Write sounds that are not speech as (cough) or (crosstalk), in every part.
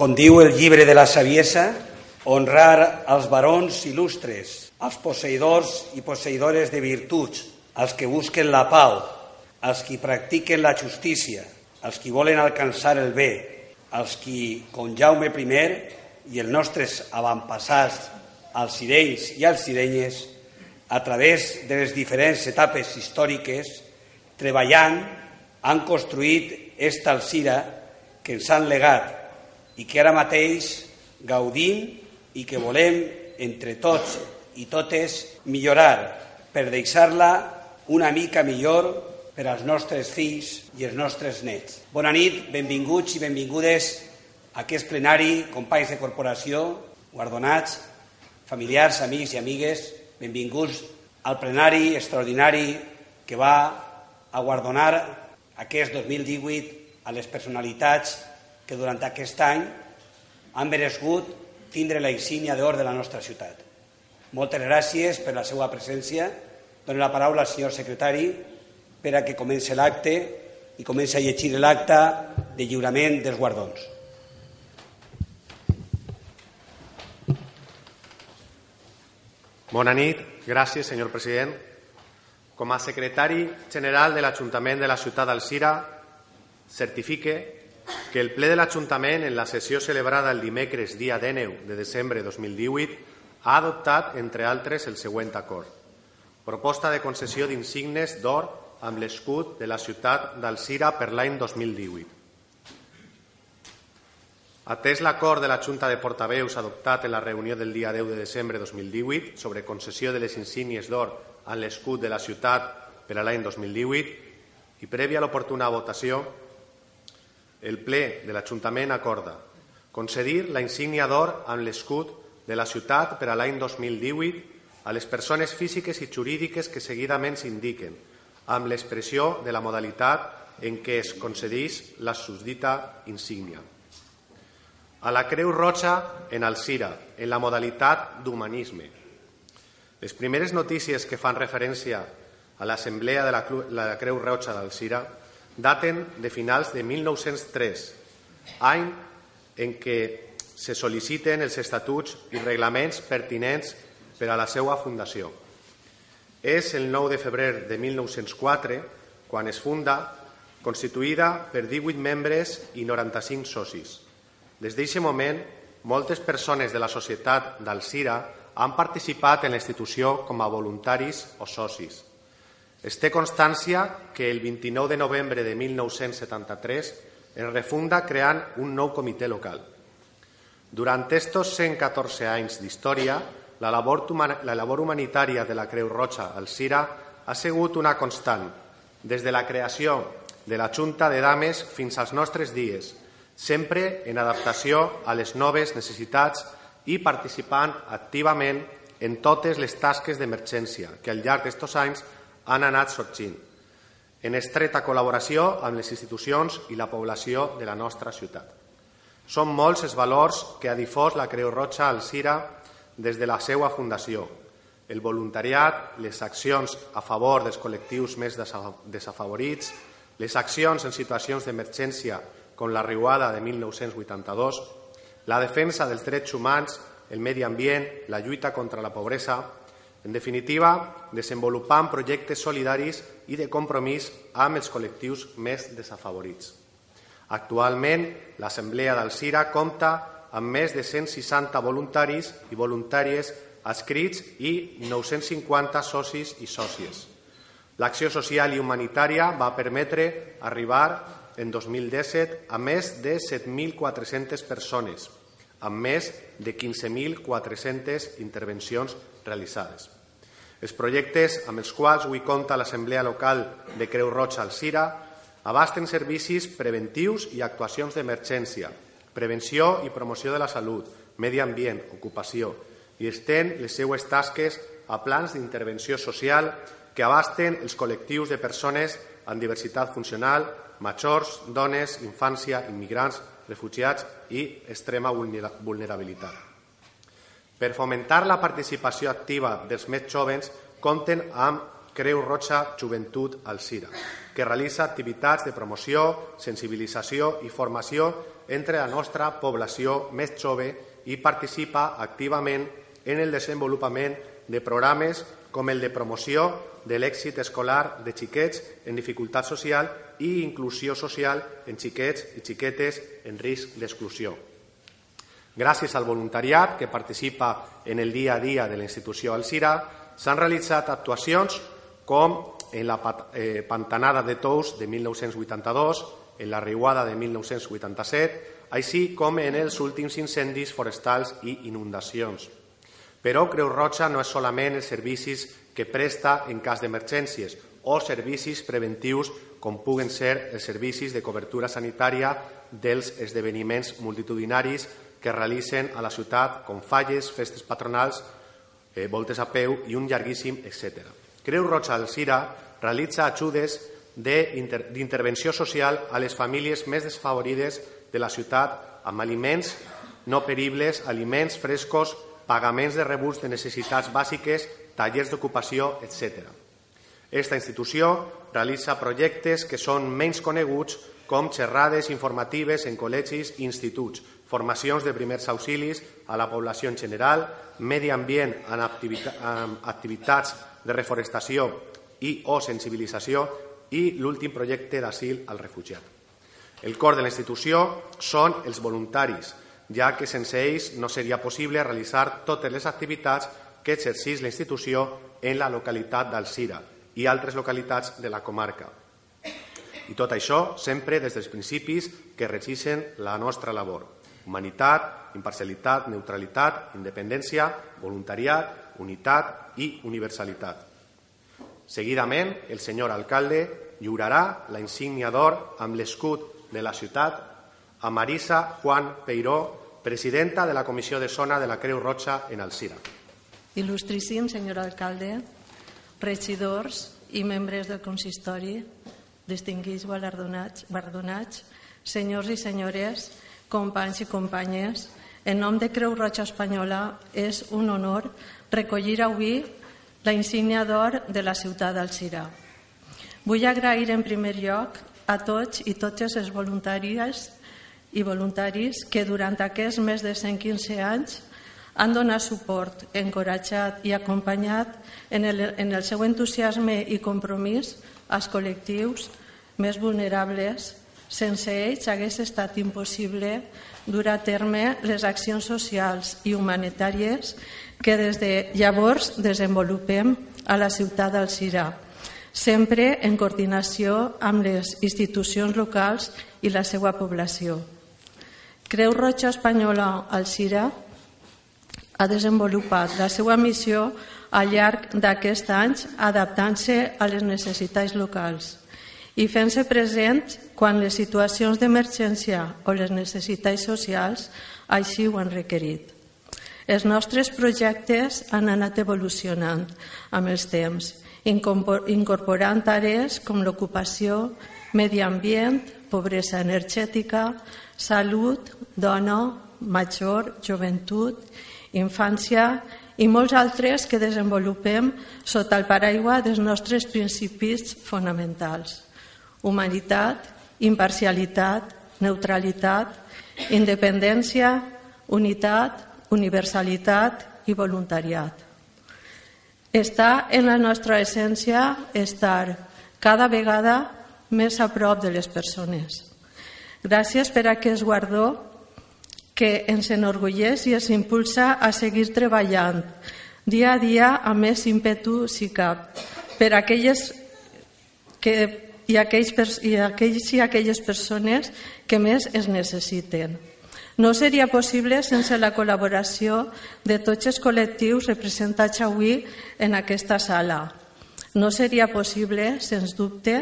Com diu el llibre de la saviesa, honrar els barons il·lustres, els posseïdors i posseïdores de virtuts, els que busquen la pau, els qui practiquen la justícia, els qui volen alcançar el bé, els qui, com Jaume I i els nostres avantpassats, els sirenys i els sirenyes, a través de les diferents etapes històriques, treballant, han construït esta Alcira que ens han legat i que ara mateix gaudim i que volem entre tots i totes millorar per deixar-la una mica millor per als nostres fills i els nostres nets. Bona nit, benvinguts i benvingudes a aquest plenari, companys de corporació, guardonats, familiars, amics i amigues, benvinguts al plenari extraordinari que va a guardonar aquest 2018 a les personalitats que durant aquest any han merescut tindre la insígnia d'or de la nostra ciutat. Moltes gràcies per la seva presència. Dono la paraula al senyor secretari per a que comenci l'acte i comenci a llegir l'acte de lliurament dels guardons. Bona nit. Gràcies, senyor president. Com a secretari general de l'Ajuntament de la ciutat d'Alcira, certifique que el ple de l'Ajuntament, en la sessió celebrada el dimecres dia 19 de desembre de 2018, ha adoptat, entre altres, el següent acord. Proposta de concessió d'insignes d'or amb l'escut de la ciutat d'Alcira per l'any 2018. Atès l'acord de la Junta de Portaveus adoptat en la reunió del dia 10 de desembre de 2018 sobre concessió de les insígnies d'or amb l'escut de la ciutat per a l'any 2018 i prèvia a l'oportuna votació, el ple de l'Ajuntament acorda concedir la insígnia d'or amb l'escut de la ciutat per a l'any 2018 a les persones físiques i jurídiques que seguidament s'indiquen, amb l'expressió de la modalitat en què es concedeix la susdita insígnia a la Creu Roja en Alcira, en la modalitat d'humanisme. Les primeres notícies que fan referència a l'Assemblea de la, Creu Roja d'Alcira daten de finals de 1903, any en què se sol·liciten els estatuts i reglaments pertinents per a la seva fundació. És el 9 de febrer de 1904 quan es funda, constituïda per 18 membres i 95 socis. Des d'aquest moment, moltes persones de la societat d'Alcira han participat en la institució com a voluntaris o socis. Es té constància que el 29 de novembre de 1973 es refunda creant un nou comitè local. Durant estos 114 anys d'història, la labor, la labor humanitària de la Creu Roja Alcira ha sigut una constant, des de la creació de la Junta de Dames fins als nostres dies, sempre en adaptació a les noves necessitats i participant activament en totes les tasques d'emergència que al llarg d'estos anys han anat sorgint, en estreta col·laboració amb les institucions i la població de la nostra ciutat. Són molts els valors que ha difós la Creu Roja al Cira des de la seva fundació, el voluntariat, les accions a favor dels col·lectius més desafavorits, les accions en situacions d'emergència com la riuada de 1982, la defensa dels drets humans, el medi ambient, la lluita contra la pobresa, en definitiva, desenvolupant projectes solidaris i de compromís amb els col·lectius més desafavorits. Actualment, l'Assemblea d'Alcira compta amb més de 160 voluntaris i voluntàries adscrits i 950 socis i sòcies. L'acció social i humanitària va permetre arribar en 2017 a més de 7.400 persones, amb més de 15.400 intervencions realitzades. Els projectes amb els quals avui compta l'Assemblea Local de Creu Roja Alcira abasten servicis preventius i actuacions d'emergència, prevenció i promoció de la salut, medi ambient, ocupació, i estén les seues tasques a plans d'intervenció social que abasten els col·lectius de persones amb diversitat funcional, majors, dones, infància, immigrants, refugiats i extrema vulnerabilitat. Per fomentar la participació activa dels més jovens, compten amb Creu Roja Joventut Alcira, que realitza activitats de promoció, sensibilització i formació entre la nostra població més jove i participa activament en el desenvolupament de programes com el de promoció de l'èxit escolar de xiquets en dificultat social i inclusió social en xiquets i xiquetes en risc d'exclusió. Gràcies al voluntariat que participa en el dia a dia de la institució Alcira, s'han realitzat actuacions com en la eh, Pantanada de Tous de 1982, en la Riuada de 1987, així com en els últims incendis forestals i inundacions. Però Creu Roja no és solament els servicis que presta en cas d'emergències o servicis preventius com puguen ser els servicis de cobertura sanitària dels esdeveniments multitudinaris que realitzen a la ciutat com falles, festes patronals, eh, voltes a peu i un llarguíssim, etc. Creu Roja Alcira realitza ajudes d'intervenció social a les famílies més desfavorides de la ciutat amb aliments no peribles, aliments frescos, pagaments de rebuts de necessitats bàsiques, tallers d'ocupació, etc. Esta institució realitza projectes que són menys coneguts com xerrades informatives en col·legis i instituts, formacions de primers auxilis a la població en general, medi ambient en, activitats de reforestació i o sensibilització i l'últim projecte d'asil al refugiat. El cor de la institució són els voluntaris, ja que sense ells no seria possible realitzar totes les activitats que exercís la institució en la localitat d'Alcira i altres localitats de la comarca. I tot això sempre des dels principis que regixen la nostra labor humanitat, imparcialitat, neutralitat, independència, voluntariat, unitat i universalitat. Seguidament, el senyor alcalde lliurarà la insígnia d'or amb l'escut de la ciutat a Marisa Juan Peiró, presidenta de la Comissió de Zona de la Creu Roja en Alcira. Il·lustríssim senyor alcalde, regidors i membres del consistori, distinguits guardonats, guardonats senyors i senyores, companys i companyes, en nom de Creu Roja Espanyola és un honor recollir avui la insígnia d'or de la ciutat d'Alcira. Vull agrair en primer lloc a tots i totes les voluntàries i voluntaris que durant aquests més de 115 anys han donat suport, encoratjat i acompanyat en el, en el seu entusiasme i compromís als col·lectius més vulnerables sense ells hagués estat impossible dur a terme les accions socials i humanitàries que des de llavors desenvolupem a la ciutat d'Alcira, sempre en coordinació amb les institucions locals i la seva població. Creu Roja Espanyola Alcira ha desenvolupat la seva missió al llarg d'aquests anys adaptant-se a les necessitats locals i fent-se present quan les situacions d'emergència o les necessitats socials així ho han requerit. Els nostres projectes han anat evolucionant amb els temps, incorporant àrees com l'ocupació, medi ambient, pobresa energètica, salut, dona, major, joventut, infància i molts altres que desenvolupem sota el paraigua dels nostres principis fonamentals humanitat, imparcialitat, neutralitat, independència, unitat, universalitat i voluntariat. Està en la nostra essència estar cada vegada més a prop de les persones. Gràcies per aquest guardó que ens enorgulleix i ens impulsa a seguir treballant dia a dia amb més ímpetu si cap per aquelles que i aquells, i aquells i aquelles persones que més es necessiten. No seria possible sense la col·laboració de tots els col·lectius representats avui en aquesta sala. No seria possible, sens dubte,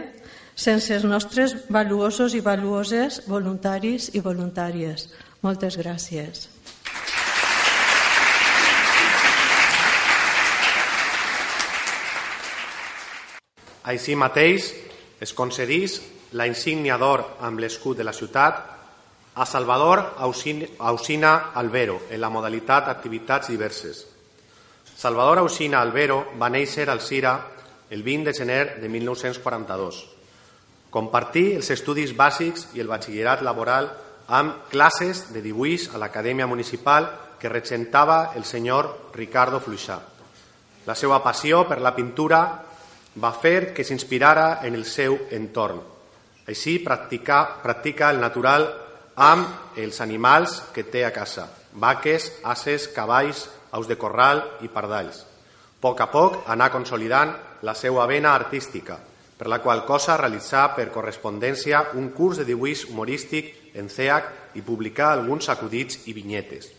sense els nostres valuosos i valuoses voluntaris i voluntàries. Moltes gràcies. Així mateix, es concedís la insígnia d'or amb l'escut de la ciutat a Salvador Ausina Albero en la modalitat activitats diverses. Salvador Ausina Albero va néixer al Cira el 20 de gener de 1942. Compartí els estudis bàsics i el batxillerat laboral amb classes de dibuix a l'Acadèmia Municipal que regentava el senyor Ricardo Fluixà. La seva passió per la pintura va fer que s'inspirara en el seu entorn. Així practica, practica el natural amb els animals que té a casa, vaques, ases, cavalls, aus de corral i pardalls. A poc a poc anà consolidant la seva vena artística, per la qual cosa realitzà per correspondència un curs de dibuix humorístic en CEAC i publicar alguns acudits i vinyetes.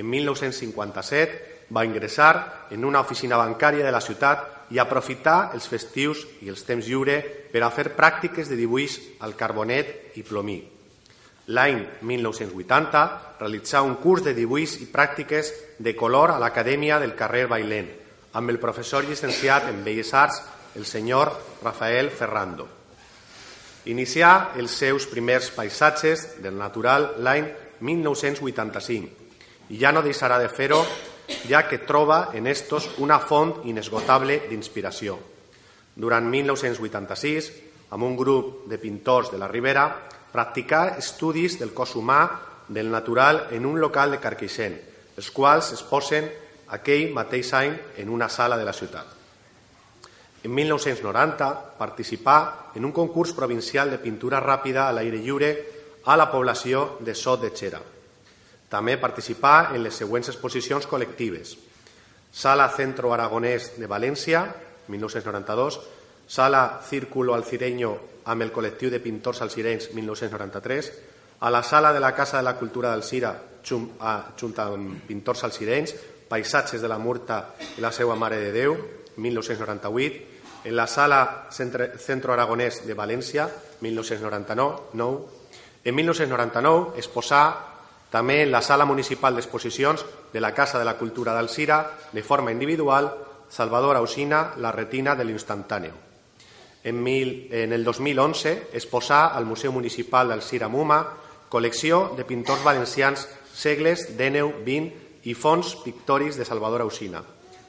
En 1957 va ingressar en una oficina bancària de la ciutat i aprofitar els festius i els temps lliure per a fer pràctiques de dibuix al carbonet i plomí. L'any 1980 realitzà un curs de dibuix i pràctiques de color a l'Acadèmia del carrer Bailén, amb el professor llicenciat en Belles Arts el senyor Rafael Ferrando. Inicià els seus primers paisatges del natural l'any 1985 i ja no deixarà de fer-ho ja que troba en estos una font inesgotable d'inspiració. Durant 1986, amb un grup de pintors de la Ribera, practicà estudis del cos humà del natural en un local de Carquixent, els quals es posen aquell mateix any en una sala de la ciutat. En 1990 participà en un concurs provincial de pintura ràpida a l'aire lliure a la població de Sot de Xera. També participà en les següents exposicions col·lectives. Sala Centro Aragonès de València, 1992, Sala Círculo Alcireño amb el col·lectiu de pintors alcirenys, 1993, a la Sala de la Casa de la Cultura d'Alcira, junta amb pintors alcirenys, Paisatges de la Murta i la seva Mare de Déu, 1998, en la Sala Centro Aragonès de València, 1999. En 1999 es posà també la Sala Municipal d'Exposicions de la Casa de la Cultura d'Alcira, de forma individual, Salvador Ausina, la retina de l'instantàneo. En, mil, en el 2011 es posà al Museu Municipal d'Alcira Muma col·lecció de pintors valencians segles XIX-XX i fons pictòrics de Salvador Ausina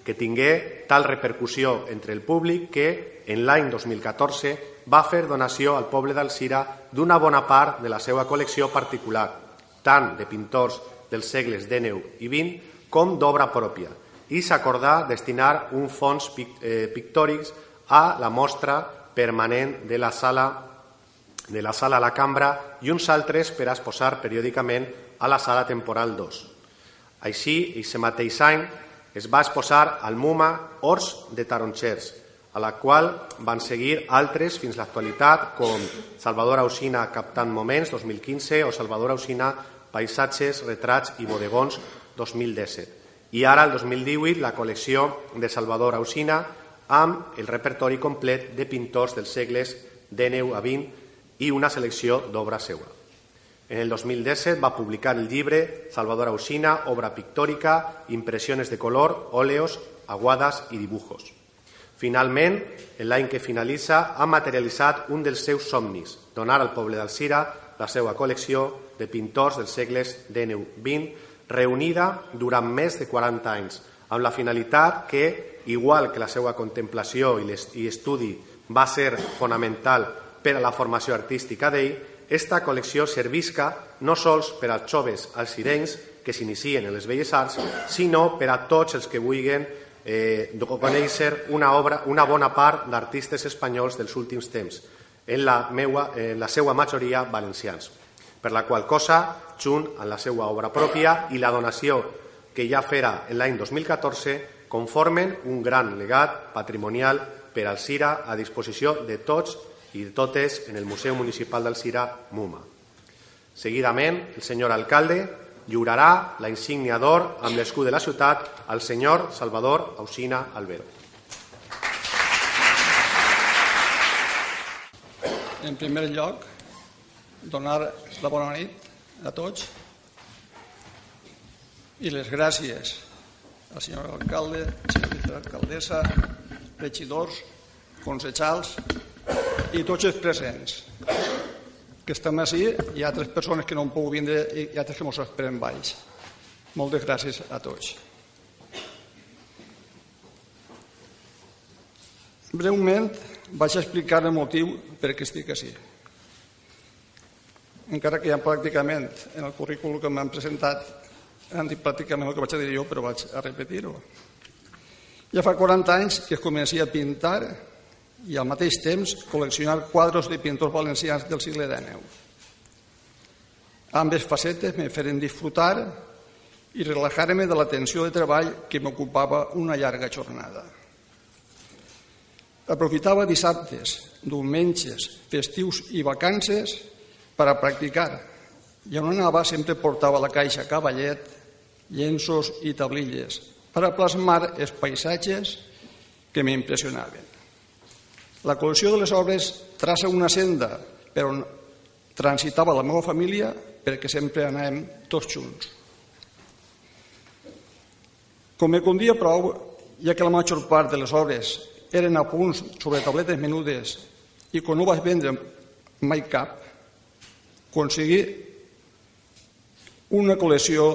que tingué tal repercussió entre el públic que, en l'any 2014, va fer donació al poble d'Alcira d'una bona part de la seva col·lecció particular, tant de pintors dels segles XIX i XX com d'obra pròpia, i s'acordà destinar un fons eh, pictòrics a la mostra permanent de la sala de la sala a la cambra i uns altres per a exposar periòdicament a la sala temporal 2. Així, aquest mateix any, es va exposar al MUMA Ors de Taronxers, a la qual van seguir altres fins a l'actualitat, com Salvador Ausina Captant Moments 2015 o Salvador Ausina Paisatges, Retrats i Bodegons 2017. I ara, el 2018, la col·lecció de Salvador Ausina amb el repertori complet de pintors dels segles XIX a XX i una selecció d'obra seua. En el 2017 va publicar el llibre Salvador Ausina, obra pictòrica, impressiones de color, óleos, aguadas i dibujos. Finalment, l'any que finalitza, ha materialitzat un dels seus somnis, donar al poble d'Alcira la seva col·lecció de pintors dels segles XIX-XX, reunida durant més de 40 anys, amb la finalitat que, igual que la seva contemplació i estudi va ser fonamental per a la formació artística d'ell, esta col·lecció servisca no sols per als joves alcirenys que s'inicien en les belles arts, sinó per a tots els que vulguin eh, conèixer una, obra, una bona part d'artistes espanyols dels últims temps, en la, meua, en la seva majoria valencians. Per la qual cosa, junt amb la seva obra pròpia i la donació que ja fera l'any 2014, conformen un gran legat patrimonial per al Cira a disposició de tots i de totes en el Museu Municipal d'Alcira, MUMA. Seguidament, el senyor alcalde lliurarà la insígnia d'or amb l'escut de la ciutat al senyor Salvador Ausina Albero. En primer lloc, donar la bona nit a tots i les gràcies al senyor alcalde, senyora alcaldessa, regidors, consejals i tots els presents que estem així, hi ha altres persones que no han pogut vindre i hi ha altres que ens esperen baix. Moltes gràcies a tots. Breument vaig explicar el motiu per què estic així. Encara que ja pràcticament en el currículum que m'han presentat han dit pràcticament el que vaig a dir jo, però vaig a repetir-ho. Ja fa 40 anys que començo a pintar i al mateix temps col·leccionar quadros de pintors valencians del segle XIX. Ambes facetes me feren disfrutar i relajar-me de la tensió de treball que m'ocupava una llarga jornada. Aprofitava dissabtes, diumenges, festius i vacances per a practicar. I on anava sempre portava la caixa cavallet, llenços i tablilles per a plasmar els paisatges que m'impressionaven. La col·lecció de les obres traça una senda per on transitava la meva família perquè sempre anàvem tots junts. Com me condia prou, ja que la major part de les obres eren a punts sobre tabletes menudes i quan no vaig vendre mai cap, aconseguir una col·lecció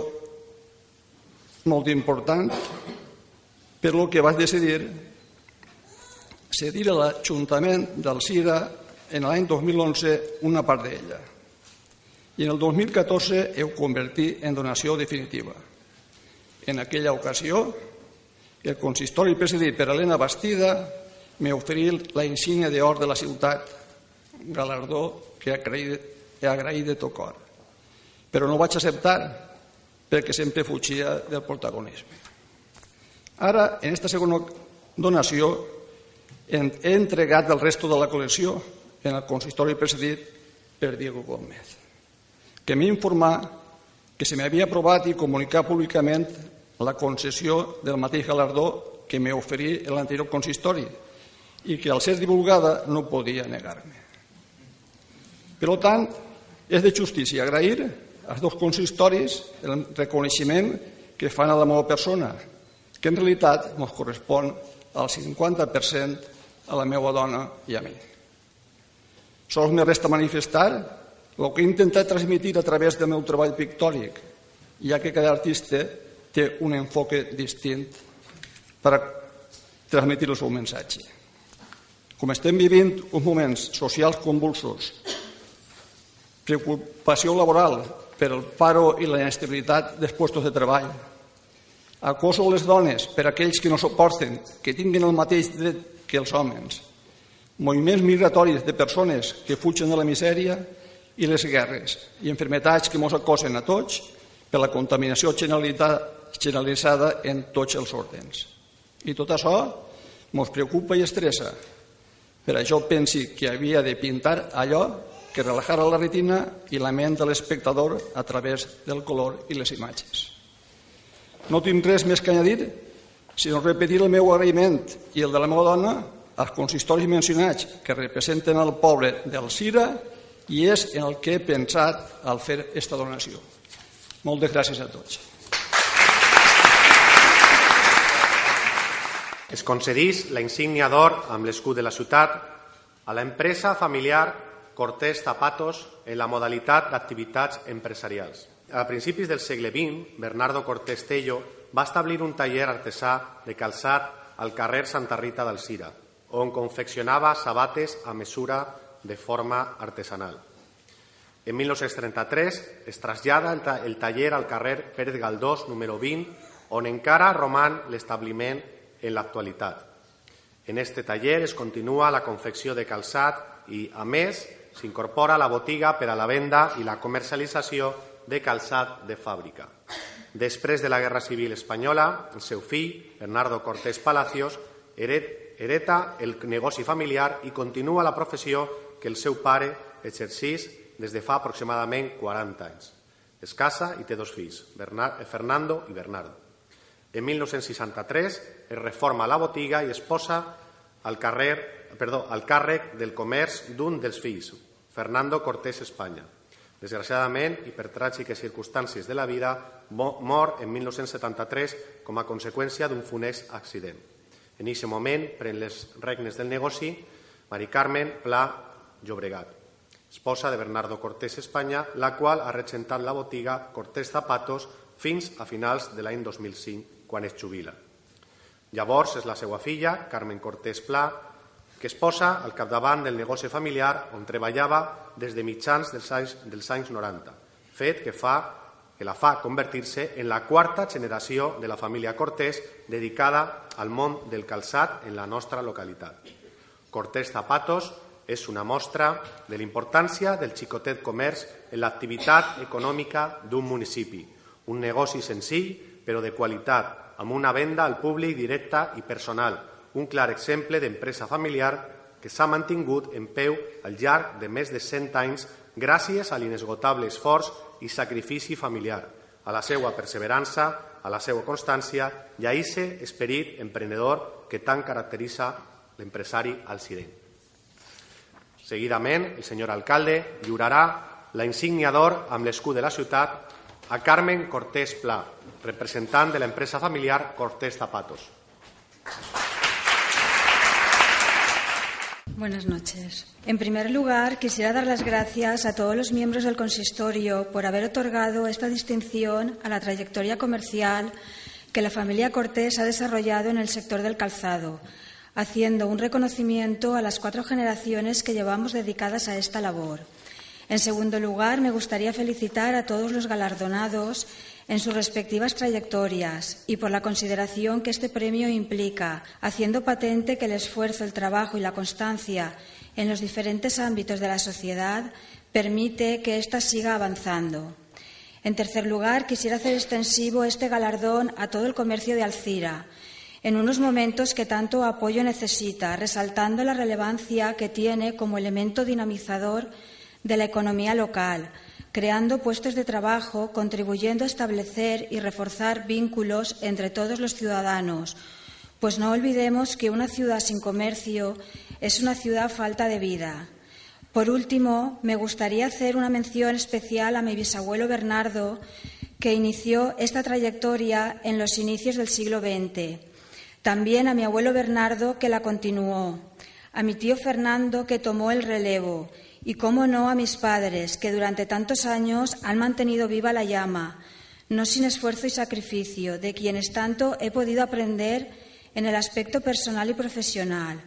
molt important per lo que vaig decidir cedir a l'Ajuntament del Cira en l'any 2011 una part d'ella i en el 2014 ho convertí en donació definitiva. En aquella ocasió, el consistori presidit per Helena Bastida m'oferí la insígnia d'or de la ciutat, galardó que he agraït de tot cor. Però no vaig acceptar perquè sempre fugia del protagonisme. Ara, en aquesta segona donació, he entregat el resto de la col·lecció en el consistori presidit per Diego Gómez que m'ha informat que se m'havia aprovat i comunicat públicament la concessió del mateix galardó que m'ha oferit l'anterior consistori i que al ser divulgada no podia negar-me. Per tant, és de justícia agrair als dos consistoris el reconeixement que fan a la meva persona, que en realitat ens correspon al 50% a la meva dona i a mi. Sols me resta manifestar el que he intentat transmitir a través del meu treball pictòric, ja que cada artista té un enfoque distint per transmetre el seu missatge. Com estem vivint uns moments socials convulsos, preocupació laboral per el paro i la inestabilitat dels puestos de treball, acoso a les dones per aquells que no suporten que tinguin el mateix dret que els homes, moviments migratoris de persones que fugen de la misèria i les guerres i enfermetats que ens acosen a tots per la contaminació generalitzada en tots els ordens. I tot això ens preocupa i estressa. Per això pensi que havia de pintar allò que relajara la retina i la ment de l'espectador a través del color i les imatges. No tinc res més que añadir, sinó repetir el meu agraïment i el de la meva dona als consistoris mencionats que representen el poble del Cira i és en el que he pensat al fer aquesta donació. Moltes gràcies a tots. Es concedís la insígnia d'or amb l'escut de la ciutat a l'empresa familiar Cortés Zapatos en la modalitat d'activitats empresarials. A principis del segle XX, Bernardo Cortés Tello va establir un taller artesà de calçat al carrer Santa Rita d'Alcira, on confeccionava sabates a mesura de forma artesanal. En 1933 es trasllada el taller al carrer Pérez Galdós, número 20, on encara roman l'establiment en l'actualitat. En este taller es continua la confecció de calçat i, a més, s'incorpora la botiga per a la venda i la comercialització de calçat de fàbrica. Després de la Guerra Civil Espanyola, el seu fill, Bernardo Cortés Palacios, hereta el negoci familiar i continua la professió que el seu pare exercís des de fa aproximadament 40 anys. Es casa i té dos fills, eh, Fernando i Bernardo. En 1963 es reforma la botiga i es posa al, carrer, perdó, al càrrec del comerç d'un dels fills, Fernando Cortés Espanya. Desgraciadament, i per tràgiques circumstàncies de la vida, mor en 1973 com a conseqüència d'un funès accident. En aquest moment pren les regnes del negoci Mari Carmen Pla Llobregat, esposa de Bernardo Cortés Espanya, la qual ha regentat la botiga Cortés Zapatos fins a finals de l'any 2005, quan es jubila. Llavors és la seva filla, Carmen Cortés Pla, que es posa al capdavant del negoci familiar on treballava des de mitjans dels anys, dels anys 90, fet que, fa, que la fa convertir-se en la quarta generació de la família Cortés dedicada al món del calçat en la nostra localitat. Cortés Zapatos és una mostra de l'importància del xicotet comerç en l'activitat econòmica d'un municipi, un negoci senzill però de qualitat, amb una venda al públic directa i personal, un clar exemple d'empresa familiar que s'ha mantingut en peu al llarg de més de 100 anys gràcies a l'inesgotable esforç i sacrifici familiar, a la seva perseverança, a la seva constància i a aquest esperit emprenedor que tant caracteritza l'empresari alcidenc. Seguidament, el senyor alcalde lliurarà la insígnia d'or amb l'escut de la ciutat a Carmen Cortés Pla, representant de la empresa familiar Cortés Zapatos. Buenas noches. En primer lugar, quisiera dar las gracias a todos los miembros del consistorio por haber otorgado esta distinción a la trayectoria comercial que la familia Cortés ha desarrollado en el sector del calzado, haciendo un reconocimiento a las cuatro generaciones que llevamos dedicadas a esta labor. En segundo lugar, me gustaría felicitar a todos los galardonados en sus respectivas trayectorias y por la consideración que este premio implica, haciendo patente que el esfuerzo, el trabajo y la constancia en los diferentes ámbitos de la sociedad permite que ésta siga avanzando. En tercer lugar, quisiera hacer extensivo este galardón a todo el comercio de Alcira, en unos momentos que tanto apoyo necesita, resaltando la relevancia que tiene como elemento dinamizador de la economía local, creando puestos de trabajo, contribuyendo a establecer y reforzar vínculos entre todos los ciudadanos, pues no olvidemos que una ciudad sin comercio es una ciudad falta de vida. Por último, me gustaría hacer una mención especial a mi bisabuelo Bernardo, que inició esta trayectoria en los inicios del siglo XX también a mi abuelo Bernardo, que la continuó, a mi tío Fernando, que tomó el relevo, y, cómo no, a mis padres, que durante tantos años han mantenido viva la llama, no sin esfuerzo y sacrificio, de quienes tanto he podido aprender en el aspecto personal y profesional,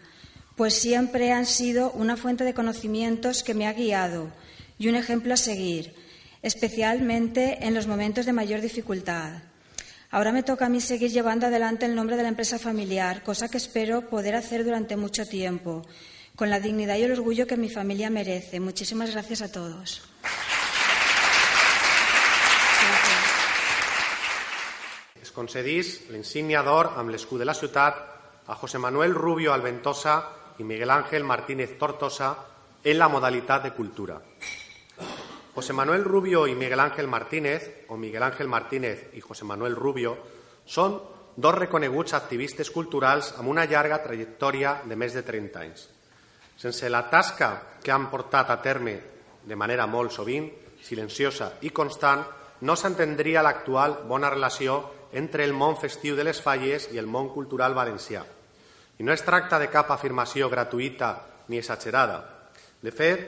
pues siempre han sido una fuente de conocimientos que me ha guiado y un ejemplo a seguir, especialmente en los momentos de mayor dificultad. Ahora me toca a mí seguir llevando adelante el nombre de la empresa familiar, cosa que espero poder hacer durante mucho tiempo, con la dignidad y el orgullo que mi familia merece. Muchísimas gracias a todos. Es concedís l'insígnia d'or amb l'escut de la ciutat a José Manuel Rubio Alventosa i Miguel Ángel Martínez Tortosa en la modalitat de cultura. José Manuel Rubio y Miguel Ángel Martínez, o Miguel Ángel Martínez i José Manuel Rubio, són dos reconeguts activistes culturals amb una llarga trajectòria de més de 30 anys. Sense la tasca que han portat a terme de manera molt sovint, silenciosa i constant, no s'entendria l'actual bona relació entre el món festiu de les falles i el món cultural valencià. I no es tracta de cap afirmació gratuïta ni exagerada. De fet,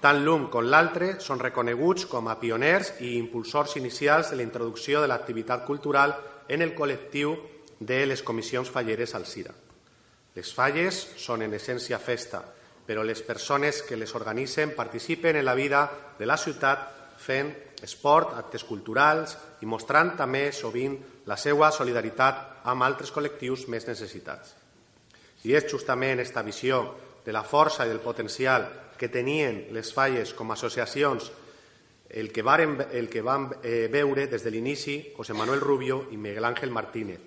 tant l'un com l'altre són reconeguts com a pioners i impulsors inicials de la introducció de l'activitat cultural en el col·lectiu de les comissions falleres al CIRA. Les falles són en essència festa, però les persones que les organitzen participen en la vida de la ciutat fent esport, actes culturals i mostrant també sovint la seva solidaritat amb altres col·lectius més necessitats. I és justament aquesta visió de la força i del potencial que tenien les falles com a associacions el que, varen, el que van eh, veure des de l'inici José Manuel Rubio i Miguel Ángel Martínez,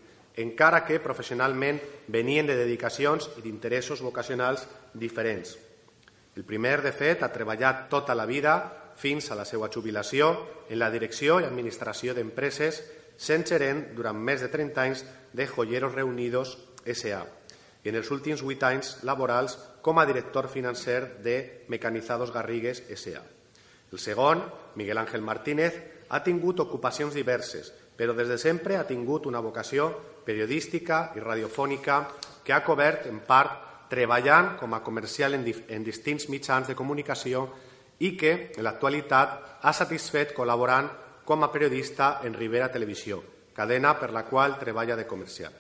encara que professionalment venien de dedicacions i d'interessos vocacionals diferents. El primer, de fet, ha treballat tota la vida fins a la seva jubilació en la direcció i administració d'empreses, sent gerent durant més de 30 anys de Joyeros Reunidos S.A. i en els últims 8 anys laborals com a director financer de Mecanizados Garrigues S.A. El segon, Miguel Ángel Martínez, ha tingut ocupacions diverses, però des de sempre ha tingut una vocació periodística i radiofònica que ha cobert en part treballant com a comercial en, en distints mitjans de comunicació i que, en l'actualitat, ha satisfet col·laborant com a periodista en Rivera Televisió, cadena per la qual treballa de comercial.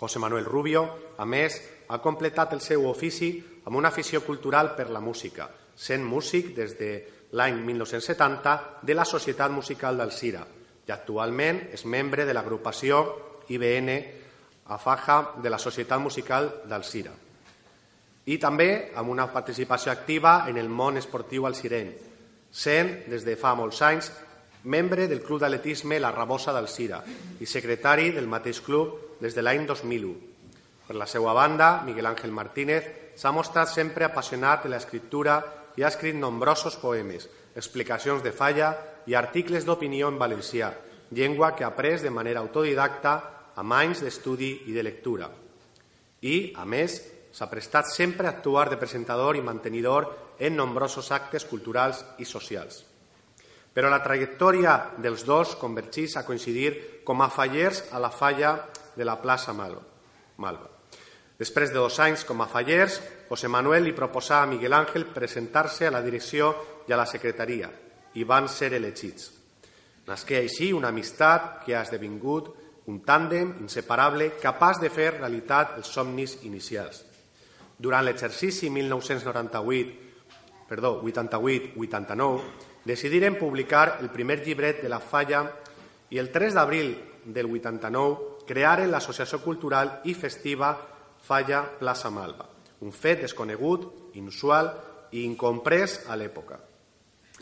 José Manuel Rubio, a més, ha completat el seu ofici amb una afició cultural per la música, sent músic des de l'any 1970 de la Societat Musical d'Alcira i actualment és membre de l'agrupació IBN a Faja de la Societat Musical d'Alcira. I també amb una participació activa en el món esportiu alcireny, sent des de fa molts anys membre del Club d'Atletisme La Rabosa d'Alcira i secretari del mateix club des de l'any 2001. Per la seva banda, Miguel Ángel Martínez s'ha mostrat sempre apassionat de l'escriptura i ha escrit nombrosos poemes, explicacions de falla i articles d'opinió en valencià, llengua que ha après de manera autodidacta amb anys d'estudi i de lectura. I, a més, s'ha prestat sempre a actuar de presentador i mantenidor en nombrosos actes culturals i socials. Però la trajectòria dels dos convergeix a coincidir com a fallers a la falla de la plaça Malva. Després de dos anys com a fallers, José Manuel li proposà a Miguel Ángel presentar-se a la direcció i a la secretaria i van ser elegits. Nasqué així una amistat que ha esdevingut un tàndem inseparable capaç de fer realitat els somnis inicials. Durant l'exercici 1998, perdó, 88-89, decidiren publicar el primer llibret de la falla i el 3 d'abril del 89 crearen l'Associació Cultural i Festiva Falla Plaça Malva, un fet desconegut, inusual i incomprès a l'època.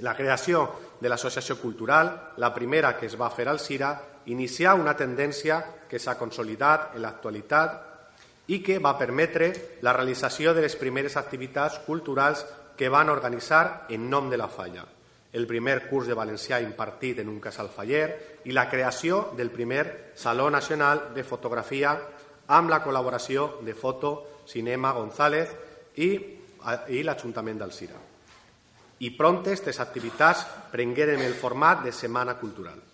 La creació de l'Associació Cultural, la primera que es va fer al Cira, inicià una tendència que s'ha consolidat en l'actualitat i que va permetre la realització de les primeres activitats culturals que van organitzar en nom de la falla el primer curs de valencià impartit en un casal faller i la creació del primer Saló Nacional de Fotografia amb la col·laboració de Foto Cinema González i, i l'Ajuntament d'Alcira. I prontes aquestes activitats prengueren el format de Setmana Cultural.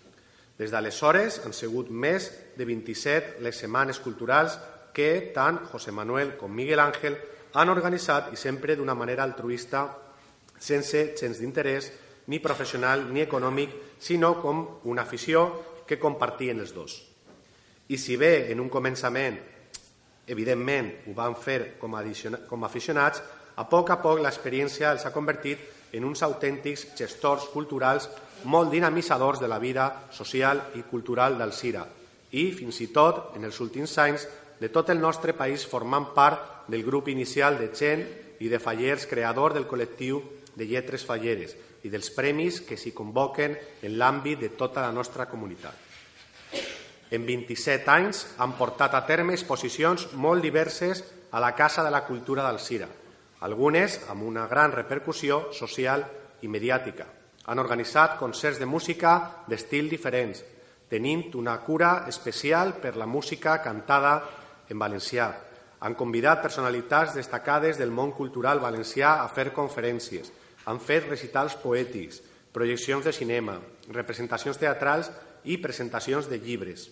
Des d'aleshores han sigut més de 27 les setmanes culturals que tant José Manuel com Miguel Ángel han organitzat i sempre d'una manera altruista, sense gens d'interès ni professional ni econòmic, sinó com una afició que compartien els dos. I si bé en un començament, evidentment, ho van fer com a, com aficionats, a poc a poc l'experiència els ha convertit en uns autèntics gestors culturals molt dinamitzadors de la vida social i cultural d'Alcira i, fins i tot, en els últims anys, de tot el nostre país formant part del grup inicial de gent i de fallers creador del col·lectiu de lletres falleres, i dels premis que s'hi convoquen en l'àmbit de tota la nostra comunitat. En 27 anys han portat a terme exposicions molt diverses a la Casa de la Cultura d'Alcira, algunes amb una gran repercussió social i mediàtica. Han organitzat concerts de música d'estil diferents, tenint una cura especial per la música cantada en valencià. Han convidat personalitats destacades del món cultural valencià a fer conferències, han fet recitals poètics, projeccions de cinema, representacions teatrals i presentacions de llibres.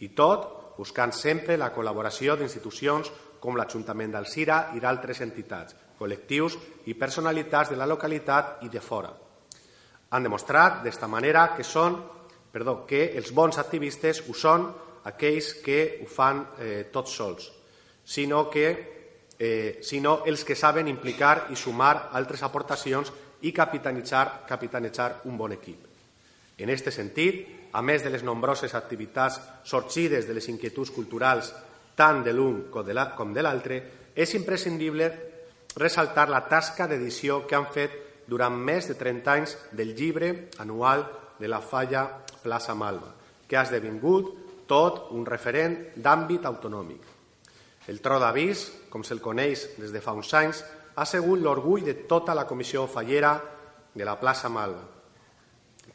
I tot buscant sempre la col·laboració d'institucions com l'Ajuntament d'Alcira i d'altres entitats, col·lectius i personalitats de la localitat i de fora. Han demostrat d'esta manera que són, perdó, que els bons activistes ho són aquells que ho fan eh, tots sols, sinó que eh, sinó els que saben implicar i sumar altres aportacions i capitanitzar, capitanejar un bon equip. En aquest sentit, a més de les nombroses activitats sorgides de les inquietuds culturals tant de l'un com de l'altre, és imprescindible ressaltar la tasca d'edició que han fet durant més de 30 anys del llibre anual de la falla Plaça Malva, que ha esdevingut tot un referent d'àmbit autonòmic. El tro d'avís, com se'l coneix des de fa uns anys, ha sigut l'orgull de tota la comissió fallera de la plaça Malva.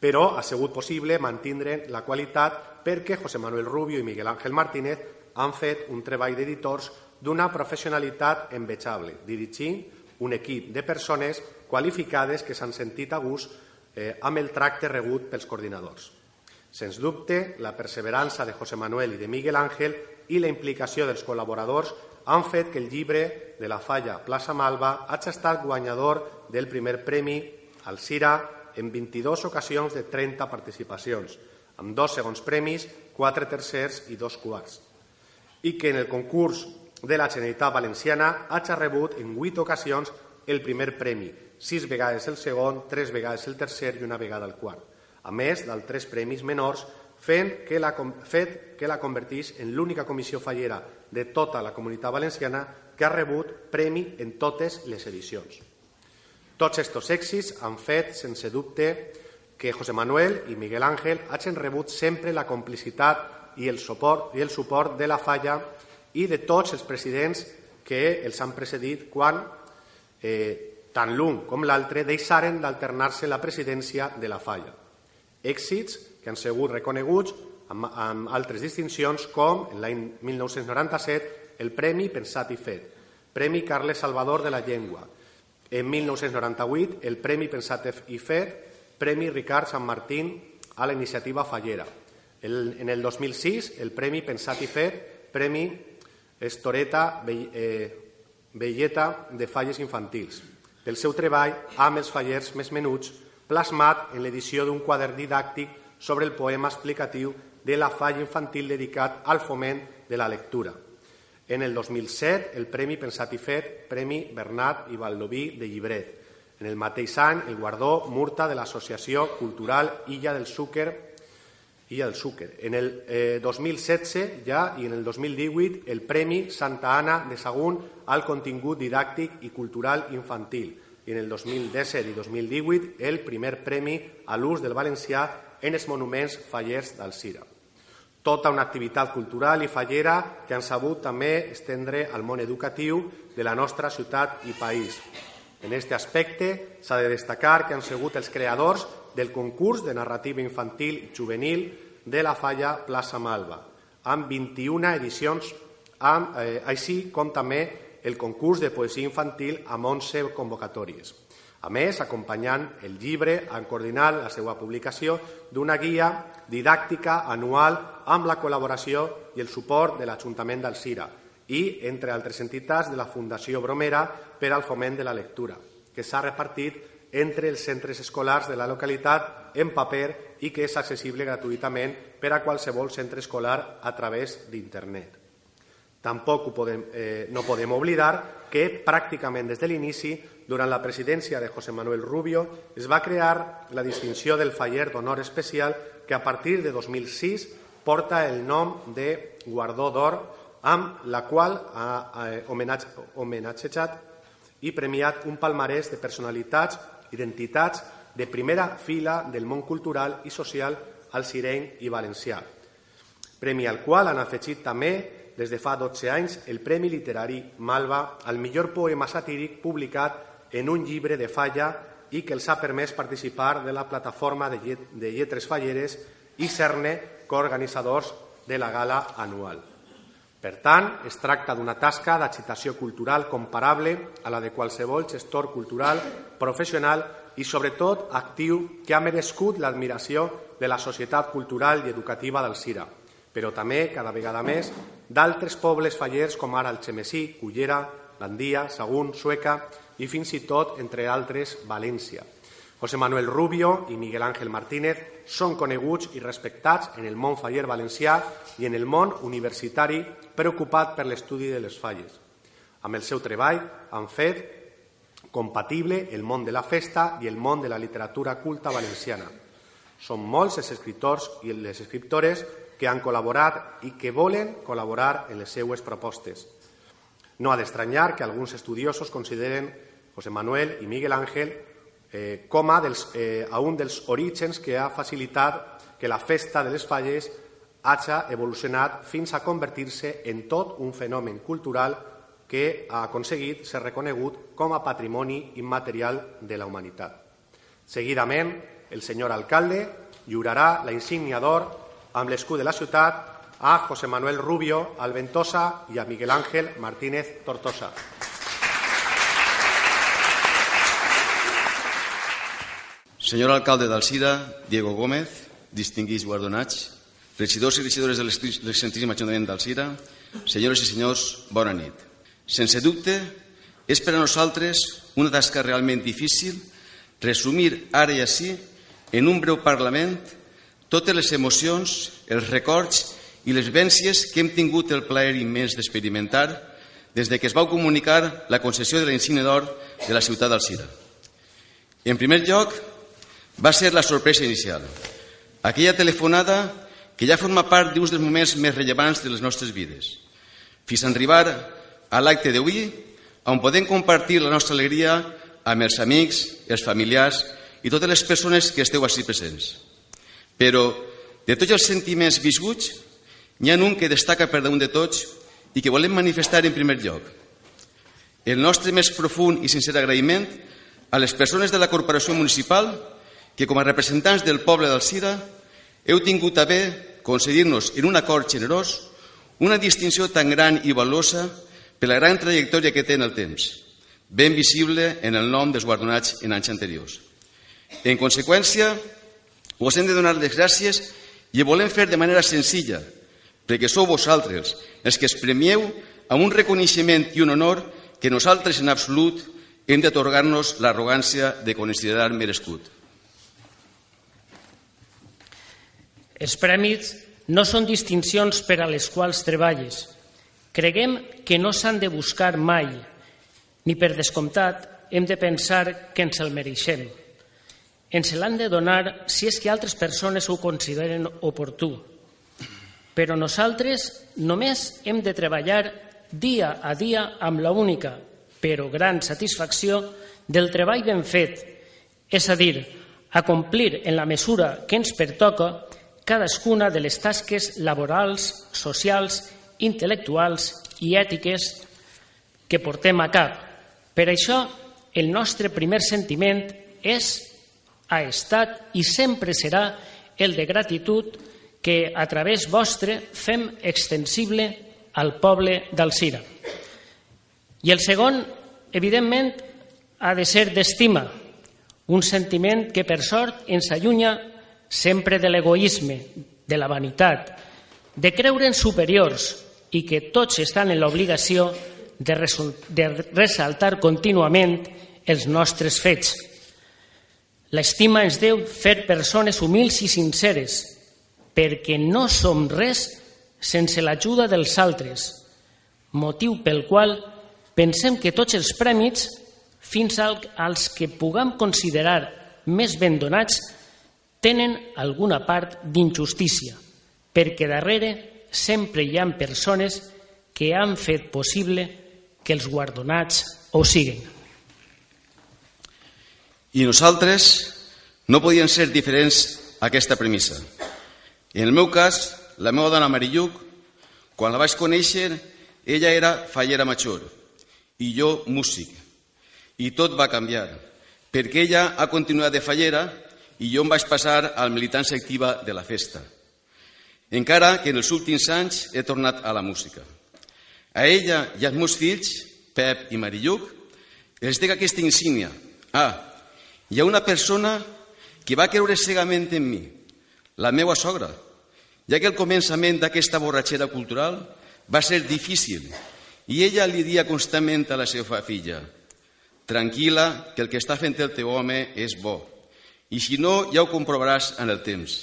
Però ha sigut possible mantindre la qualitat perquè José Manuel Rubio i Miguel Ángel Martínez han fet un treball d'editors d'una professionalitat envejable, dirigint un equip de persones qualificades que s'han sentit a gust eh, amb el tracte rebut pels coordinadors. Sens dubte, la perseverança de José Manuel i de Miguel Ángel i la implicació dels col·laboradors han fet que el llibre de la falla Plaça Malva hagi estat guanyador del primer premi al Cira en 22 ocasions de 30 participacions, amb dos segons premis, quatre tercers i dos quarts. i que en el concurs de la Generalitat Valenciana hagi rebut en vuit ocasions el primer premi, sis vegades el segon, tres vegades el tercer i una vegada el quart, a més d'altres premis menors fent que la, fet que la convertís en l'única comissió fallera de tota la comunitat valenciana que ha rebut premi en totes les edicions. Tots aquests èxits han fet, sense dubte, que José Manuel i Miguel Ángel hagin rebut sempre la complicitat i el suport, i el suport de la falla i de tots els presidents que els han precedit quan eh, tant l'un com l'altre deixaren d'alternar-se la presidència de la falla. Èxits que han sigut reconeguts amb, amb altres distincions com l'any 1997 el Premi Pensat i Fet, Premi Carles Salvador de la Llengua, en 1998 el Premi Pensat i Fet, Premi Ricard Sant Martín a la iniciativa Fallera. El, en el 2006 el Premi Pensat i Fet, Premi Estoreta Velleta eh, de Falles Infantils, pel seu treball amb els fallers més menuts plasmat en l'edició d'un quadern didàctic sobre el poema explicatiu de la falla infantil dedicat al foment de la lectura. En el 2007, el Premi Pensat i Fet, Premi Bernat i Valdoví de Llibret. En el mateix any, el guardó Murta de l'Associació Cultural Illa del Súquer i el Súquer. En el eh, 2016 ja i en el 2018 el Premi Santa Anna de Sagún al contingut didàctic i cultural infantil i en el 2017 i 2018 el primer premi a l'ús del valencià en els monuments fallers d'Alcira. Tota una activitat cultural i fallera que han sabut també estendre al món educatiu de la nostra ciutat i país. En aquest aspecte s'ha de destacar que han sigut els creadors del concurs de narrativa infantil i juvenil de la falla Plaça Malva, amb 21 edicions, amb, eh, així com també el concurs de poesia infantil amb 11 convocatòries. A més, acompanyant el llibre, han coordinat la seva publicació d'una guia didàctica anual amb la col·laboració i el suport de l'Ajuntament d'Alcira i, entre altres entitats, de la Fundació Bromera per al foment de la lectura, que s'ha repartit entre els centres escolars de la localitat en paper i que és accessible gratuïtament per a qualsevol centre escolar a través d'internet. Tampoc podem, eh, no podem oblidar que pràcticament des de l'inici durant la presidència de José Manuel Rubio es va crear la distinció del faller d'honor especial que a partir de 2006 porta el nom de Guardó d'Or, amb la qual ha homenatjat i premiat un palmarès de personalitats, identitats de primera fila del món cultural i social al sireny i valencià. Premi al qual han afegit també des de fa 12 anys el Premi Literari Malva al millor poema satíric publicat en un llibre de falla i que els ha permès participar de la plataforma de, de lletres falleres i ser-ne coorganitzadors de la gala anual. Per tant, es tracta d'una tasca d'agitació cultural comparable a la de qualsevol gestor cultural professional i, sobretot, actiu que ha merescut l'admiració de la societat cultural i educativa del Cira, però també, cada vegada més, d'altres pobles fallers com ara el Xemesí, Cullera, Gandia, Sagunt, Sueca i fins i tot, entre altres, València. José Manuel Rubio i Miguel Ángel Martínez són coneguts i respectats en el món faller valencià i en el món universitari preocupat per l'estudi de les falles. Amb el seu treball han fet compatible el món de la festa i el món de la literatura culta valenciana. Són molts els escriptors i les escriptores que han col·laborat i que volen col·laborar en les seues propostes. No ha d'estranyar que alguns estudiosos consideren José Manuel i Miguel Ángel eh, com a, dels, eh, a un dels orígens que ha facilitat que la festa de les falles hagi evolucionat fins a convertir-se en tot un fenomen cultural que ha aconseguit ser reconegut com a patrimoni immaterial de la humanitat. Seguidament, el senyor alcalde lliurarà la insígnia d'or amb l'escut de la ciutat a José Manuel Rubio Alventosa i a Miguel Ángel Martínez Tortosa. Senyor alcalde d'Alcira, Diego Gómez, distinguits guardonats, regidors i regidores de l'excentríssim Ajuntament d'Alcira, senyores i senyors, bona nit. Sense dubte, és per a nosaltres una tasca realment difícil resumir ara i així en un breu Parlament totes les emocions, els records i les vències que hem tingut el plaer immens d'experimentar des de que es va comunicar la concessió de la insígnia d'or de la ciutat d'Alcira. En primer lloc, va ser la sorpresa inicial. Aquella telefonada que ja forma part d'un dels moments més rellevants de les nostres vides, fins a arribar a l'acte d'avui, on podem compartir la nostra alegria amb els amics, els familiars i totes les persones que esteu així presents. Però, de tots els sentiments viscuts, n'hi ha un que destaca per damunt de tots i que volem manifestar en primer lloc. El nostre més profund i sincer agraïment a les persones de la Corporació Municipal que, com a representants del poble d'Alcira, heu tingut a bé concedir-nos en un acord generós una distinció tan gran i valuosa per la gran trajectòria que té en el temps, ben visible en el nom dels guardonats en anys anteriors. En conseqüència, us hem de donar les gràcies i ho volem fer de manera senzilla, perquè sou vosaltres els que es premieu amb un reconeixement i un honor que nosaltres en absolut hem d'atorgar-nos l'arrogància de considerar merescut. Els prèmits no són distincions per a les quals treballes. Creguem que no s'han de buscar mai, ni per descomptat hem de pensar que ens el mereixem. Ens l'han de donar si és que altres persones ho consideren oportú. Però nosaltres només hem de treballar dia a dia amb la única, però gran satisfacció del treball ben fet, és a dir, a complir en la mesura que ens pertoca cadascuna de les tasques laborals, socials, intel·lectuals i ètiques que portem a cap. Per això, el nostre primer sentiment és, ha estat i sempre serà el de gratitud que a través vostre fem extensible al poble d'Alcira. I el segon, evidentment, ha de ser d'estima, un sentiment que per sort ens allunya sempre de l'egoisme, de la vanitat, de creure'n superiors i que tots estan en l'obligació de, de ressaltar contínuament els nostres fets. L'estima ens deu fer persones humils i sinceres, perquè no som res sense l'ajuda dels altres, motiu pel qual pensem que tots els prèmits, fins als que puguem considerar més ben donats, tenen alguna part d'injustícia, perquè darrere sempre hi ha persones que han fet possible que els guardonats ho siguin. I nosaltres no podíem ser diferents a aquesta premissa. En el meu cas, la meva dona Marilluc, quan la vaig conèixer, ella era fallera major i jo músic. I tot va canviar, perquè ella ha continuat de fallera i jo em vaig passar a la militància activa de la festa. Encara que en els últims anys he tornat a la música. A ella i als meus fills, Pep i Marilluc, els dic aquesta insígnia. Ah, hi ha una persona que va creure cegament en mi, la meva sogra, ja que el començament d'aquesta borratxera cultural va ser difícil i ella li dia constantment a la seva filla tranquil·la, que el que està fent el teu home és bo. I si no, ja ho comprovaràs en el temps.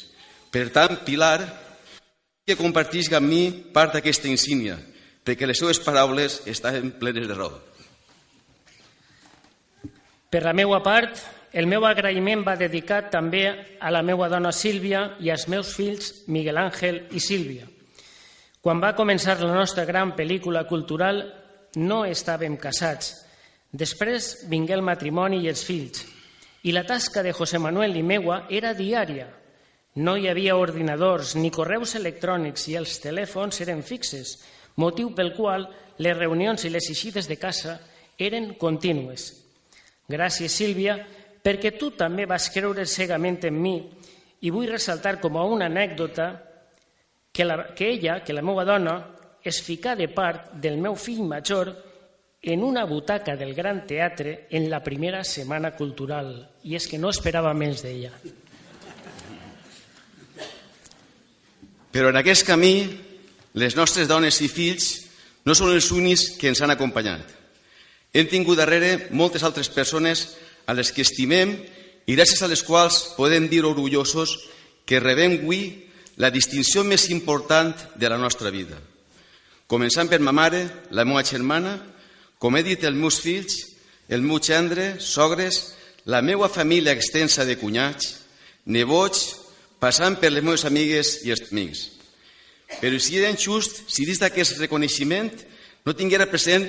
Per tant, Pilar, que compartisca amb mi part d'aquesta insígnia, perquè les seues paraules estaven plenes de raó. Per la meva part, el meu agraïment va dedicat també a la meva dona Sílvia i als meus fills Miguel Àngel i Sílvia. Quan va començar la nostra gran pel·lícula cultural no estàvem casats. Després vingué el matrimoni i els fills. I la tasca de José Manuel i meua era diària. No hi havia ordinadors ni correus electrònics i els telèfons eren fixes, motiu pel qual les reunions i les eixides de casa eren contínues. Gràcies, Sílvia, perquè tu també vas creure cegament en mi i vull ressaltar com a una anècdota que, la, que ella, que la meva dona, es fica de part del meu fill major en una butaca del Gran Teatre en la primera setmana cultural. I és que no esperava més d'ella. Però en aquest camí, les nostres dones i fills no són els únics que ens han acompanyat. Hem tingut darrere moltes altres persones a les que estimem i gràcies a les quals podem dir orgullosos que rebem avui la distinció més important de la nostra vida. Començant per ma mare, la meva germana, com he dit, els meus fills, el meu gendre, sogres, la meva família extensa de cunyats, nebots, passant per les meves amigues i els amics. Però si era injust si dins d'aquest reconeixement no tinguera present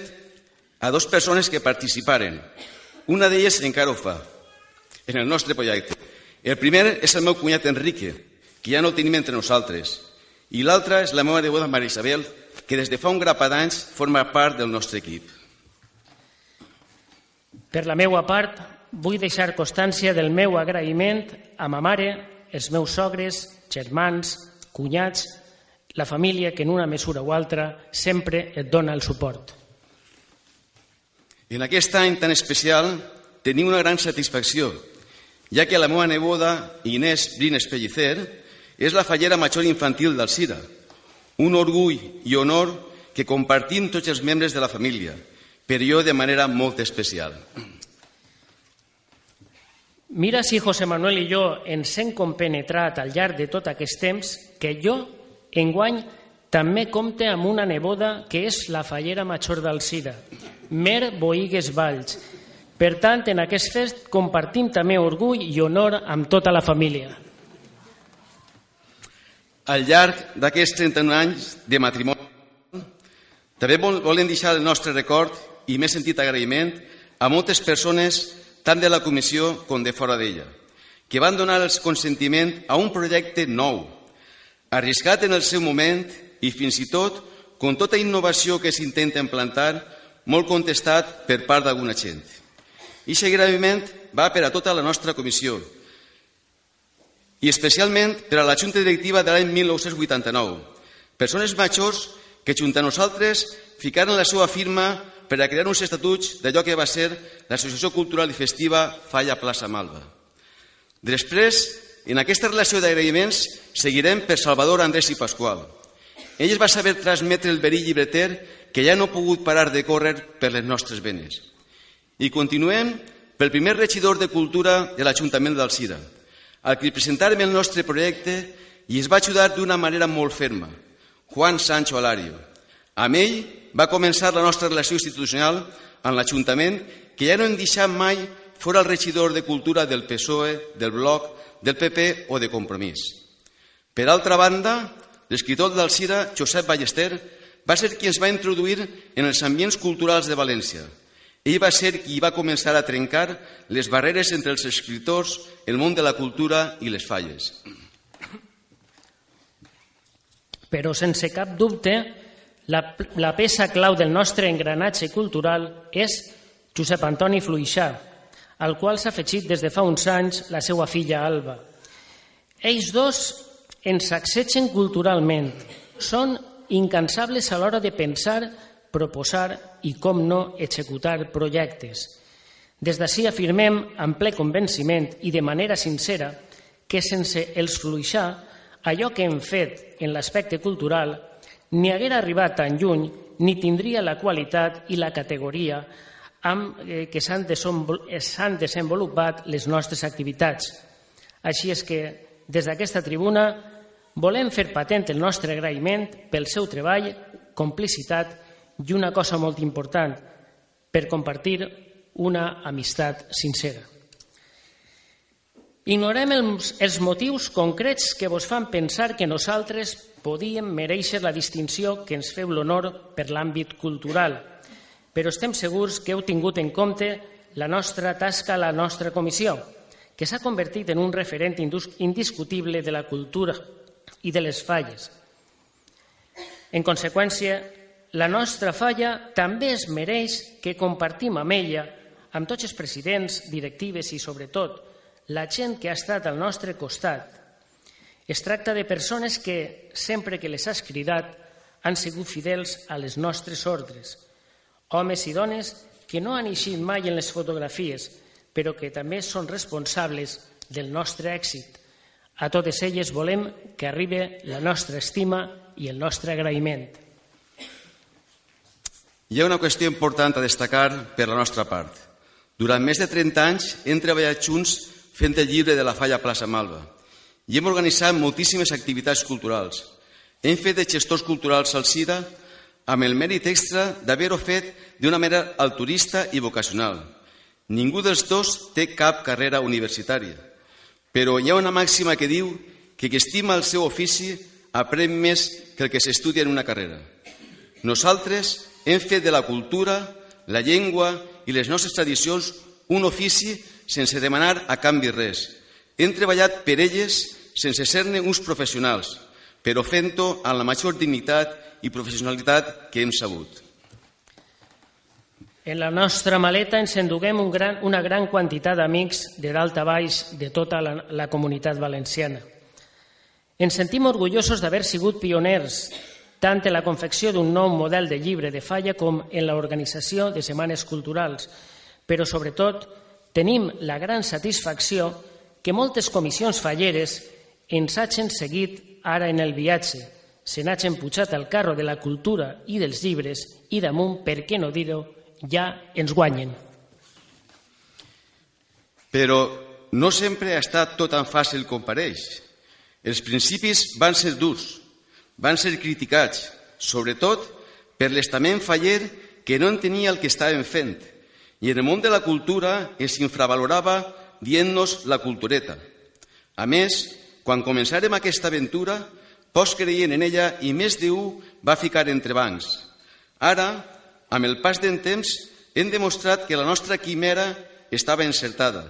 a dues persones que participaren. Una d'elles encara ho fa, en el nostre projecte. El primer és el meu cunyat Enrique, que ja no el tenim entre nosaltres. I l'altra és la meva neboda Maria Isabel, que des de fa un grapat d'anys forma part del nostre equip. Per la meva part, vull deixar constància del meu agraïment a ma mare, els meus sogres, germans, cunyats, la família que en una mesura o altra sempre et dona el suport. En aquest any tan especial tenim una gran satisfacció, ja que la meva neboda Inés Brines Pellicer és la fallera major infantil del CIRA, un orgull i honor que compartim tots els membres de la família, però jo de manera molt especial. Mira si José Manuel i jo ens hem compenetrat al llarg de tot aquest temps que jo, enguany, també compte amb una neboda que és la fallera major d'Alcira, Mer Boigues Valls. Per tant, en aquest fest compartim també orgull i honor amb tota la família. Al llarg d'aquests 31 anys de matrimoni, també volem deixar el nostre record i més sentit agraïment a moltes persones tant de la comissió com de fora d'ella, que van donar el consentiment a un projecte nou, arriscat en el seu moment i fins i tot, com tota innovació que s'intenta implantar, molt contestat per part d'alguna gent. I agraïment va per a tota la nostra comissió, i especialment per a la Junta Directiva de l'any 1989, persones majors que, junt a nosaltres, ficaren la seva firma per a crear uns estatuts d'allò que va ser l'Associació Cultural i Festiva Falla Plaça Malva. Després, en aquesta relació d'agraïments, seguirem per Salvador, Andrés i Pasqual. Ell es va saber transmetre el verí llibreter que ja no ha pogut parar de córrer per les nostres venes. I continuem pel primer regidor de Cultura de l'Ajuntament d'Alcira, al que presentarem el nostre projecte i es va ajudar d'una manera molt ferma, Juan Sancho Alario. Amb ell va començar la nostra relació institucional amb l'Ajuntament, que ja no hem deixat mai fora el regidor de Cultura del PSOE, del Bloc, del PP o de Compromís. Per altra banda, l'escriptor d'Alcira, Josep Ballester, va ser qui ens va introduir en els ambients culturals de València. Ell va ser qui va començar a trencar les barreres entre els escriptors, el món de la cultura i les falles. Però sense cap dubte, la, la peça clau del nostre engranatge cultural és Josep Antoni Fluixà, al qual s'ha afegit des de fa uns anys la seva filla Alba. Ells dos ens accetgen culturalment, són incansables a l'hora de pensar, proposar i, com no, executar projectes. Des d'ací afirmem amb ple convenciment i de manera sincera que sense els Fluixà allò que hem fet en l'aspecte cultural ni haguera arribat tan lluny ni tindria la qualitat i la categoria amb eh, què s'han desenvolupat les nostres activitats. Així és que, des d'aquesta tribuna, volem fer patent el nostre agraïment pel seu treball, complicitat i una cosa molt important, per compartir una amistat sincera. Ignorem els, els motius concrets que vos fan pensar que nosaltres podíem mereixer la distinció que ens feu l'honor per l'àmbit cultural, però estem segurs que heu tingut en compte la nostra tasca la nostra comissió, que s'ha convertit en un referent indiscutible de la cultura i de les falles. En conseqüència, la nostra falla també es mereix que compartim amb ella, amb tots els presidents, directives i, sobretot, la gent que ha estat al nostre costat. Es tracta de persones que, sempre que les has cridat, han sigut fidels a les nostres ordres. Homes i dones que no han eixit mai en les fotografies, però que també són responsables del nostre èxit. A totes elles volem que arribi la nostra estima i el nostre agraïment. Hi ha una qüestió important a destacar per la nostra part. Durant més de 30 anys hem treballat junts fent el llibre de la falla Plaça Malva. i hem organitzat moltíssimes activitats culturals. Hem fet de gestors culturals al CIRA amb el mèrit extra d'haver-ho fet d'una manera altruista i vocacional. Ningú dels dos té cap carrera universitària, però hi ha una màxima que diu que qui estima el seu ofici aprèn més que el que s'estudia en una carrera. Nosaltres hem fet de la cultura, la llengua i les nostres tradicions un ofici sense demanar a canvi res. Hem treballat per elles sense ser-ne uns professionals, però fent-ho amb la major dignitat i professionalitat que hem sabut. En la nostra maleta ens enduguem un gran, una gran quantitat d'amics de dalt a baix de tota la, la comunitat valenciana. Ens sentim orgullosos d'haver sigut pioners tant en la confecció d'un nou model de llibre de falla com en l'organització de setmanes culturals, però sobretot tenim la gran satisfacció que moltes comissions falleres ens hagin seguit ara en el viatge, se n'hagin pujat al carro de la cultura i dels llibres i damunt, per què no dir-ho, ja ens guanyen. Però no sempre ha estat tot tan fàcil com pareix. Els principis van ser durs, van ser criticats, sobretot per l'estament faller que no entenia el que estàvem fent i en el món de la cultura es infravalorava dient-nos la cultureta. A més, quan començàrem aquesta aventura, pocs creien en ella i més d'un va ficar entre bancs. Ara, amb el pas del temps, hem demostrat que la nostra quimera estava encertada,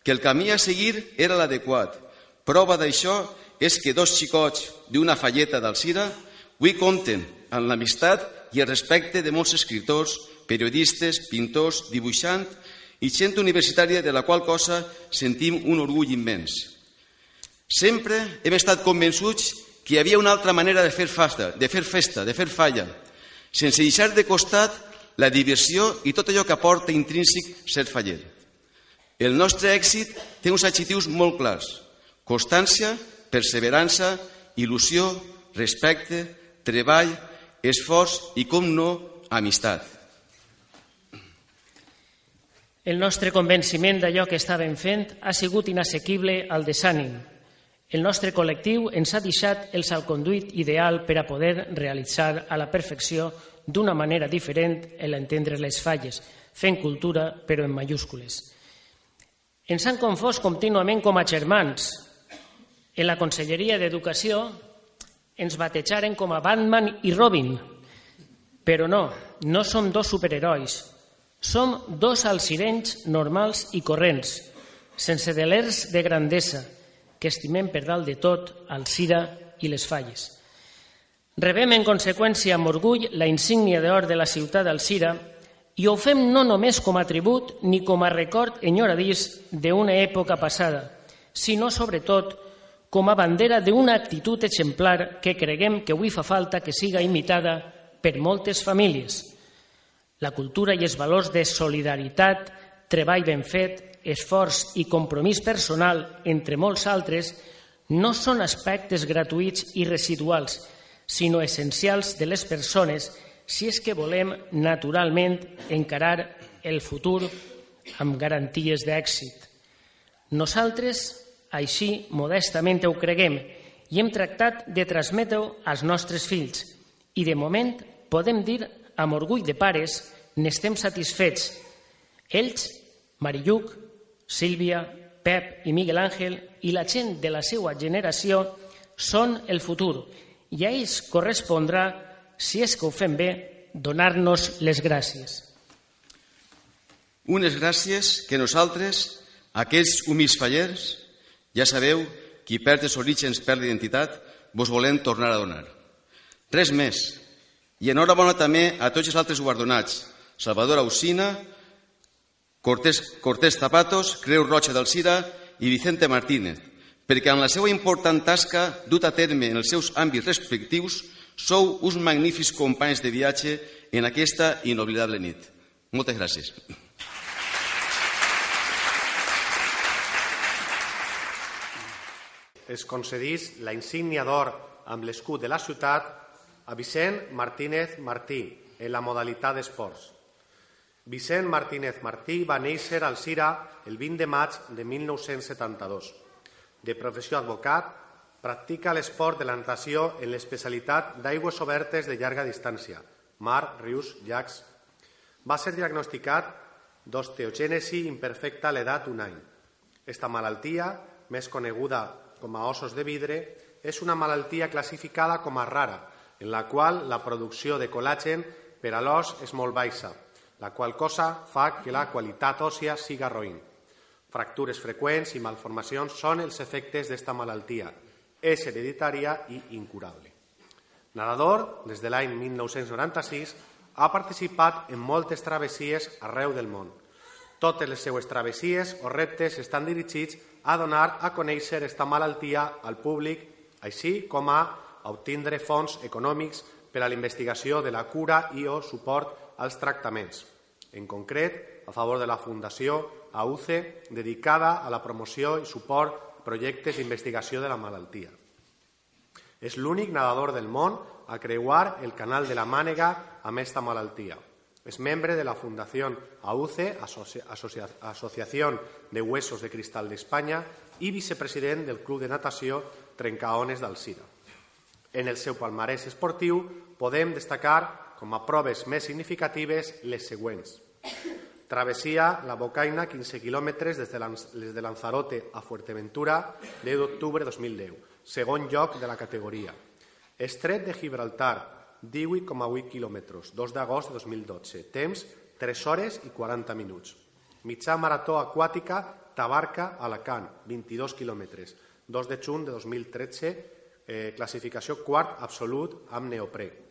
que el camí a seguir era l'adequat. Prova d'això és que dos xicots d'una falleta d'Alcira avui compten amb l'amistat i el respecte de molts escriptors, periodistes, pintors, dibuixants i gent universitària de la qual cosa sentim un orgull immens. Sempre hem estat convençuts que hi havia una altra manera de fer festa, de fer festa, de fer falla, sense deixar de costat la diversió i tot allò que aporta intrínsec ser faller. El nostre èxit té uns adjectius molt clars. Constància, perseverança, il·lusió, respecte, treball, esforç i, com no, amistat. El nostre convenciment d'allò que estàvem fent ha sigut inassequible al desànim. El nostre col·lectiu ens ha deixat el salconduit ideal per a poder realitzar a la perfecció d'una manera diferent l'entendre les falles, fent cultura però en mayúscules. Ens han confós contínuament com a germans, en la Conselleria d'Educació ens batejaren com a Batman i Robin. Però no, no som dos superherois. Som dos alcirenys normals i corrents, sense delers de grandesa, que estimem per dalt de tot al Cira i les falles. Rebem en conseqüència amb orgull la insígnia d'or de la ciutat d'Alcira i ho fem no només com a tribut ni com a record enyoradís d'una època passada, sinó sobretot com a bandera d'una actitud exemplar que creguem que avui fa falta que siga imitada per moltes famílies. La cultura i els valors de solidaritat, treball ben fet, esforç i compromís personal, entre molts altres, no són aspectes gratuïts i residuals, sinó essencials de les persones si és que volem naturalment encarar el futur amb garanties d'èxit. Nosaltres així, modestament ho creguem, i hem tractat de transmetre-ho als nostres fills. I de moment podem dir amb orgull de pares n'estem satisfets. Ells, Marilluc, Sílvia, Pep i Miguel Àngel i la gent de la seva generació són el futur i a ells correspondrà, si és que ho fem bé, donar-nos les gràcies. Unes gràcies que nosaltres, aquests humils fallers, ja sabeu, qui perd els orígens perd l'identitat, vos volem tornar a donar. Res més. I enhorabona també a tots els altres guardonats, Salvador Ausina, Cortés, Cortés Zapatos, Creu Roja del Cira i Vicente Martínez, perquè amb la seva important tasca dut a terme en els seus àmbits respectius sou uns magnífics companys de viatge en aquesta inoblidable nit. Moltes gràcies. es concedís la insígnia d'or amb l'escut de la ciutat a Vicent Martínez Martí en la modalitat d'esports. Vicent Martínez Martí va néixer al Cira el 20 de maig de 1972. De professió advocat, practica l'esport de la natació en l'especialitat d'aigües obertes de llarga distància, mar, rius, llacs. Va ser diagnosticat d'osteogènesi imperfecta a l'edat d'un any. Esta malaltia, més coneguda com a ossos de vidre, és una malaltia classificada com a rara, en la qual la producció de col·làgen per a l'os és molt baixa, la qual cosa fa que la qualitat òssia siga roïn. Fractures freqüents i malformacions són els efectes d'esta malaltia. És hereditària i incurable. Nadador, des de l'any 1996, ha participat en moltes travessies arreu del món. Totes les seues travessies o reptes estan dirigits a donar a conèixer esta malaltia al públic, així com a obtindre fons econòmics per a la investigació de la cura i o suport als tractaments. En concret, a favor de la Fundació AUCE, dedicada a la promoció i suport a projectes d'investigació de la malaltia. És l'únic nedador del món a creuar el canal de la Mànega amb esta malaltia. És membre de la Fundació AUCE, Asociación de Huesos de Cristal d'Espanya, i vicepresident del Club de Natació Trencaones d'Alcira. En el seu palmarès esportiu podem destacar com a proves més significatives les següents. Travessia la Bocaina, 15 quilòmetres des de Lanzarote a Fuerteventura, 10 d'octubre 2010, segon lloc de la categoria. Estret de Gibraltar, 18,8 quilòmetres, 2 d'agost de 2012, temps 3 hores i 40 minuts. Mitjà marató aquàtica Tabarca, Alacant, 22 quilòmetres, 2 de juny de 2013, eh, classificació quart absolut amb neoprè.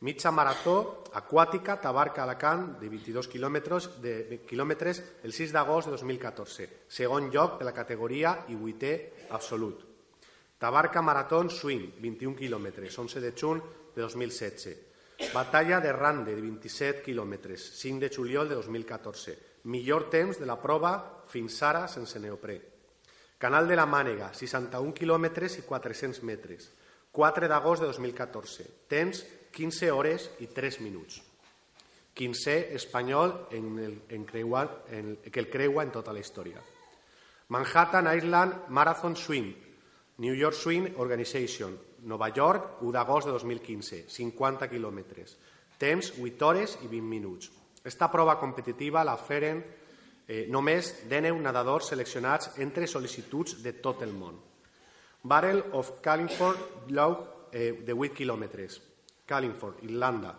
Mitja marató aquàtica Tabarca-Alacant de 22 quilòmetres, de quilòmetres el 6 d'agost de 2014, segon lloc de la categoria i vuitè absolut. Tabarca Maratón Swing, 21 quilòmetres, 11 de juny de 2016. Batalla de Rande, de 27 quilòmetres, 5 de juliol de 2014. Millor temps de la prova fins ara sense neoprè. Canal de la Mànega, 61 quilòmetres i 400 metres. 4 d'agost de 2014. Temps 15 hores i 3 minuts. 15 espanyol en el, en creua, en, que el creua en tota la història. Manhattan Island Marathon Swim, New York Swim Organization, Nova York, 1 d'agost de 2015, 50 quilòmetres. Temps 8 hores i 20 minuts. Esta prova competitiva la feren eh, només 19 nedadors seleccionats entre sol·licituds de tot el món. Barrel of Callingford Block eh, de 8 quilòmetres. Callingford, Irlanda,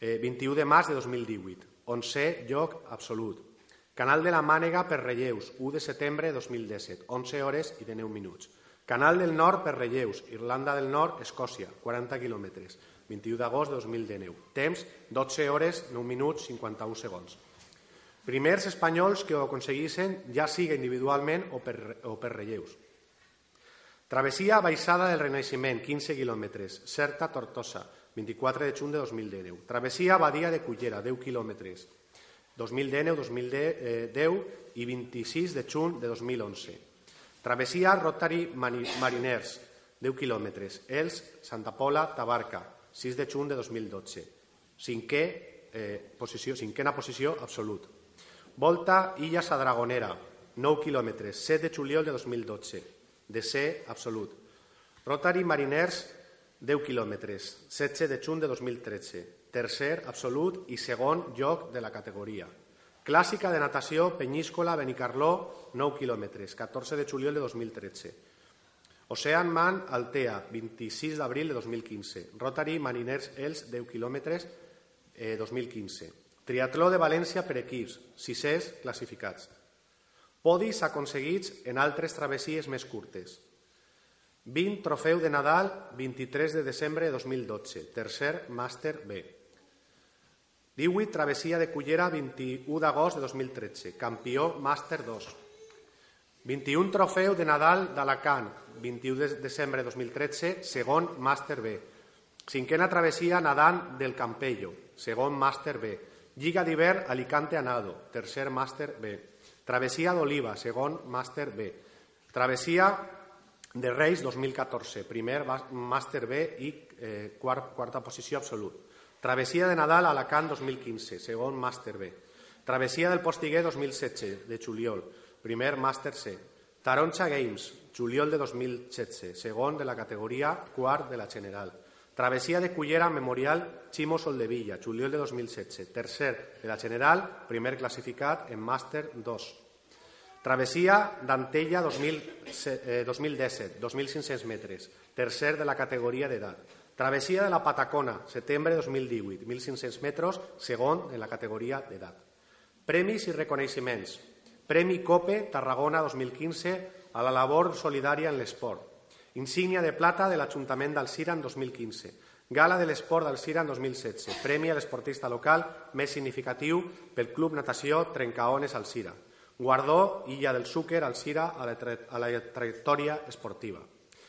eh, 21 de març de 2018, 11 lloc absolut. Canal de la Mànega per relleus, 1 de setembre de 2017, 11 hores i 19 minuts. Canal del Nord per relleus, Irlanda del Nord, Escòcia, 40 quilòmetres, 21 d'agost de 2019. Temps, 12 hores, 9 minuts, 51 segons. Primers espanyols que ho aconseguissin, ja sigui individualment o per, o per relleus. Travessia Baixada del Renaixement, 15 quilòmetres, Certa Tortosa, 24 de juny de 2010. Travessia Badia de Cullera, 10 quilòmetres, 2019, 2010 i 26 de juny de 2011. Travessia Rotary Mariners, 10 quilòmetres, Els, Santa Pola, Tabarca, 6 de juny de 2012. Cinquè, eh, posició, cinquena posició absolut. Volta Illa Sadragonera, 9 quilòmetres, 7 de juliol de 2012. Desè absolut. Rotary Mariners, 10 quilòmetres, 16 de juny de 2013, tercer absolut i segon lloc de la categoria. Clàssica de natació Penyíscola Benicarló, 9 quilòmetres, 14 de juliol de 2013. Ocean Man Altea, 26 d'abril de 2015. Rotary Mariners Els, 10 quilòmetres, eh, 2015. Triatló de València per equips, sisès classificats. Podis aconseguits en altres travessies més curtes. 20 Trofeu de Nadal, 23 de desembre de 2012, tercer Màster B. 18 Travessia de Cullera, 21 d'agost de 2013, campió Màster 2. 21 Trofeu de Nadal d'Alacant, 21 de desembre de 2013, segon Màster B. Cinquena Travessia Nadant del Campello, segon Màster B. Lliga d'hivern Alicante Anado, tercer Màster B. Travessia d'Oliva, segon Màster B. Travessia de Reis 2014, primer màster B i eh, quart, quarta posició absolut. Travessia de Nadal a Alacant 2015, segon màster B. Travessia del Postiguer 2016, de juliol, primer màster C. Taronja Games, juliol de 2016, segon de la categoria, quart de la general. Travessia de Cullera Memorial Ximo Soldevilla, juliol de 2016, tercer de la general, primer classificat en màster 2. Travessia d'Antella 2017, 2.500 metres, tercer de la categoria d'edat. Travessia de la Patacona, setembre 2018, 1.500 metres, segon en la categoria d'edat. Premis i reconeixements. Premi COPE Tarragona 2015 a la labor solidària en l'esport. Insígnia de plata de l'Ajuntament d'Alcira en 2015. Gala de l'Esport d'Alcira en 2016. Premi a l'esportista local més significatiu pel Club Natació Trencaones Alcira. Guardó Illa del Súquer Alcira a la, a la trajectòria esportiva.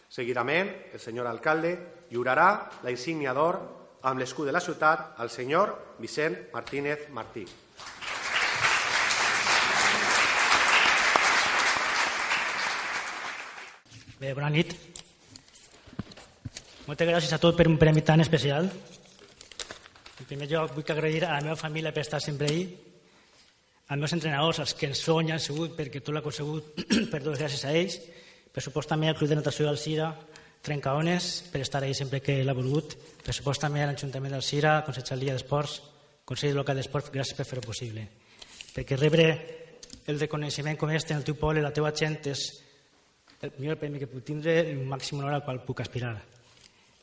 Seguidament, el senyor alcalde lliurarà la insígnia d'or amb l'escut de la ciutat al senyor Vicent Martínez Martí. Bé, bona nit. Moltes gràcies a tots per un premi tan especial. En primer lloc, vull agrair a la meva família per estar sempre ahí, als meus entrenadors, als que ens són i han sigut, perquè tot l'ha consegut, (clears throat) per dos gràcies a ells, per supost també al Club de Natació del Cira, Trencaones, per estar ahí sempre que l'ha volgut, per supost també a l'Ajuntament del Cira, Conselleria d'Esports, Consell Local d'Esports, gràcies per fer-ho possible. Perquè rebre el reconeixement com este en el teu poble, la teva gent, és el millor premi que puc tindre i un màxim honor al qual puc aspirar.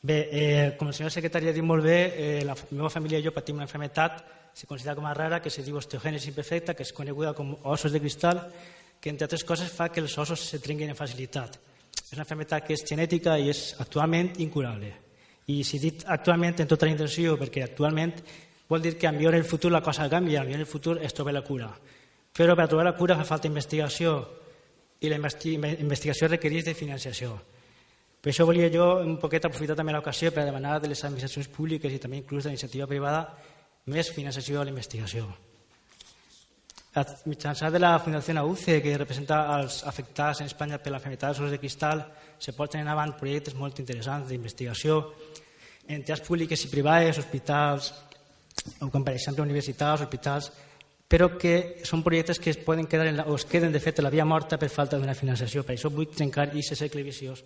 Bé, eh, com el senyor secretari ha dit molt bé, eh, la meva família i jo patim una enfermedad se considera com a rara, que se diu osteogènesis imperfecta, que és coneguda com ossos de cristal, que entre altres coses fa que els ossos se trenguin en facilitat. És una enfermedad que és genètica i és actualment incurable. I si dit actualment en tota la intenció, perquè actualment vol dir que millor en el futur la cosa canvia, millor en el futur es troba la cura. Però per trobar la cura fa falta investigació, i la investigació requereix de financiació. Per això volia jo un poquet aprofitar també l'ocasió per demanar de les administracions públiques i també inclús de l'iniciativa privada més financiació a la investigació. Mitjançant de la Fundació AUCE, que representa els afectats en Espanya per la enfermedad de de cristal, se porten en avant projectes molt interessants d'investigació en entitats públiques i privades, hospitals, o com per exemple universitats, hospitals, però que són projectes que es poden quedar en la, o es queden de fet a la via morta per falta d'una financiació. Per això vull trencar aquest segle viciós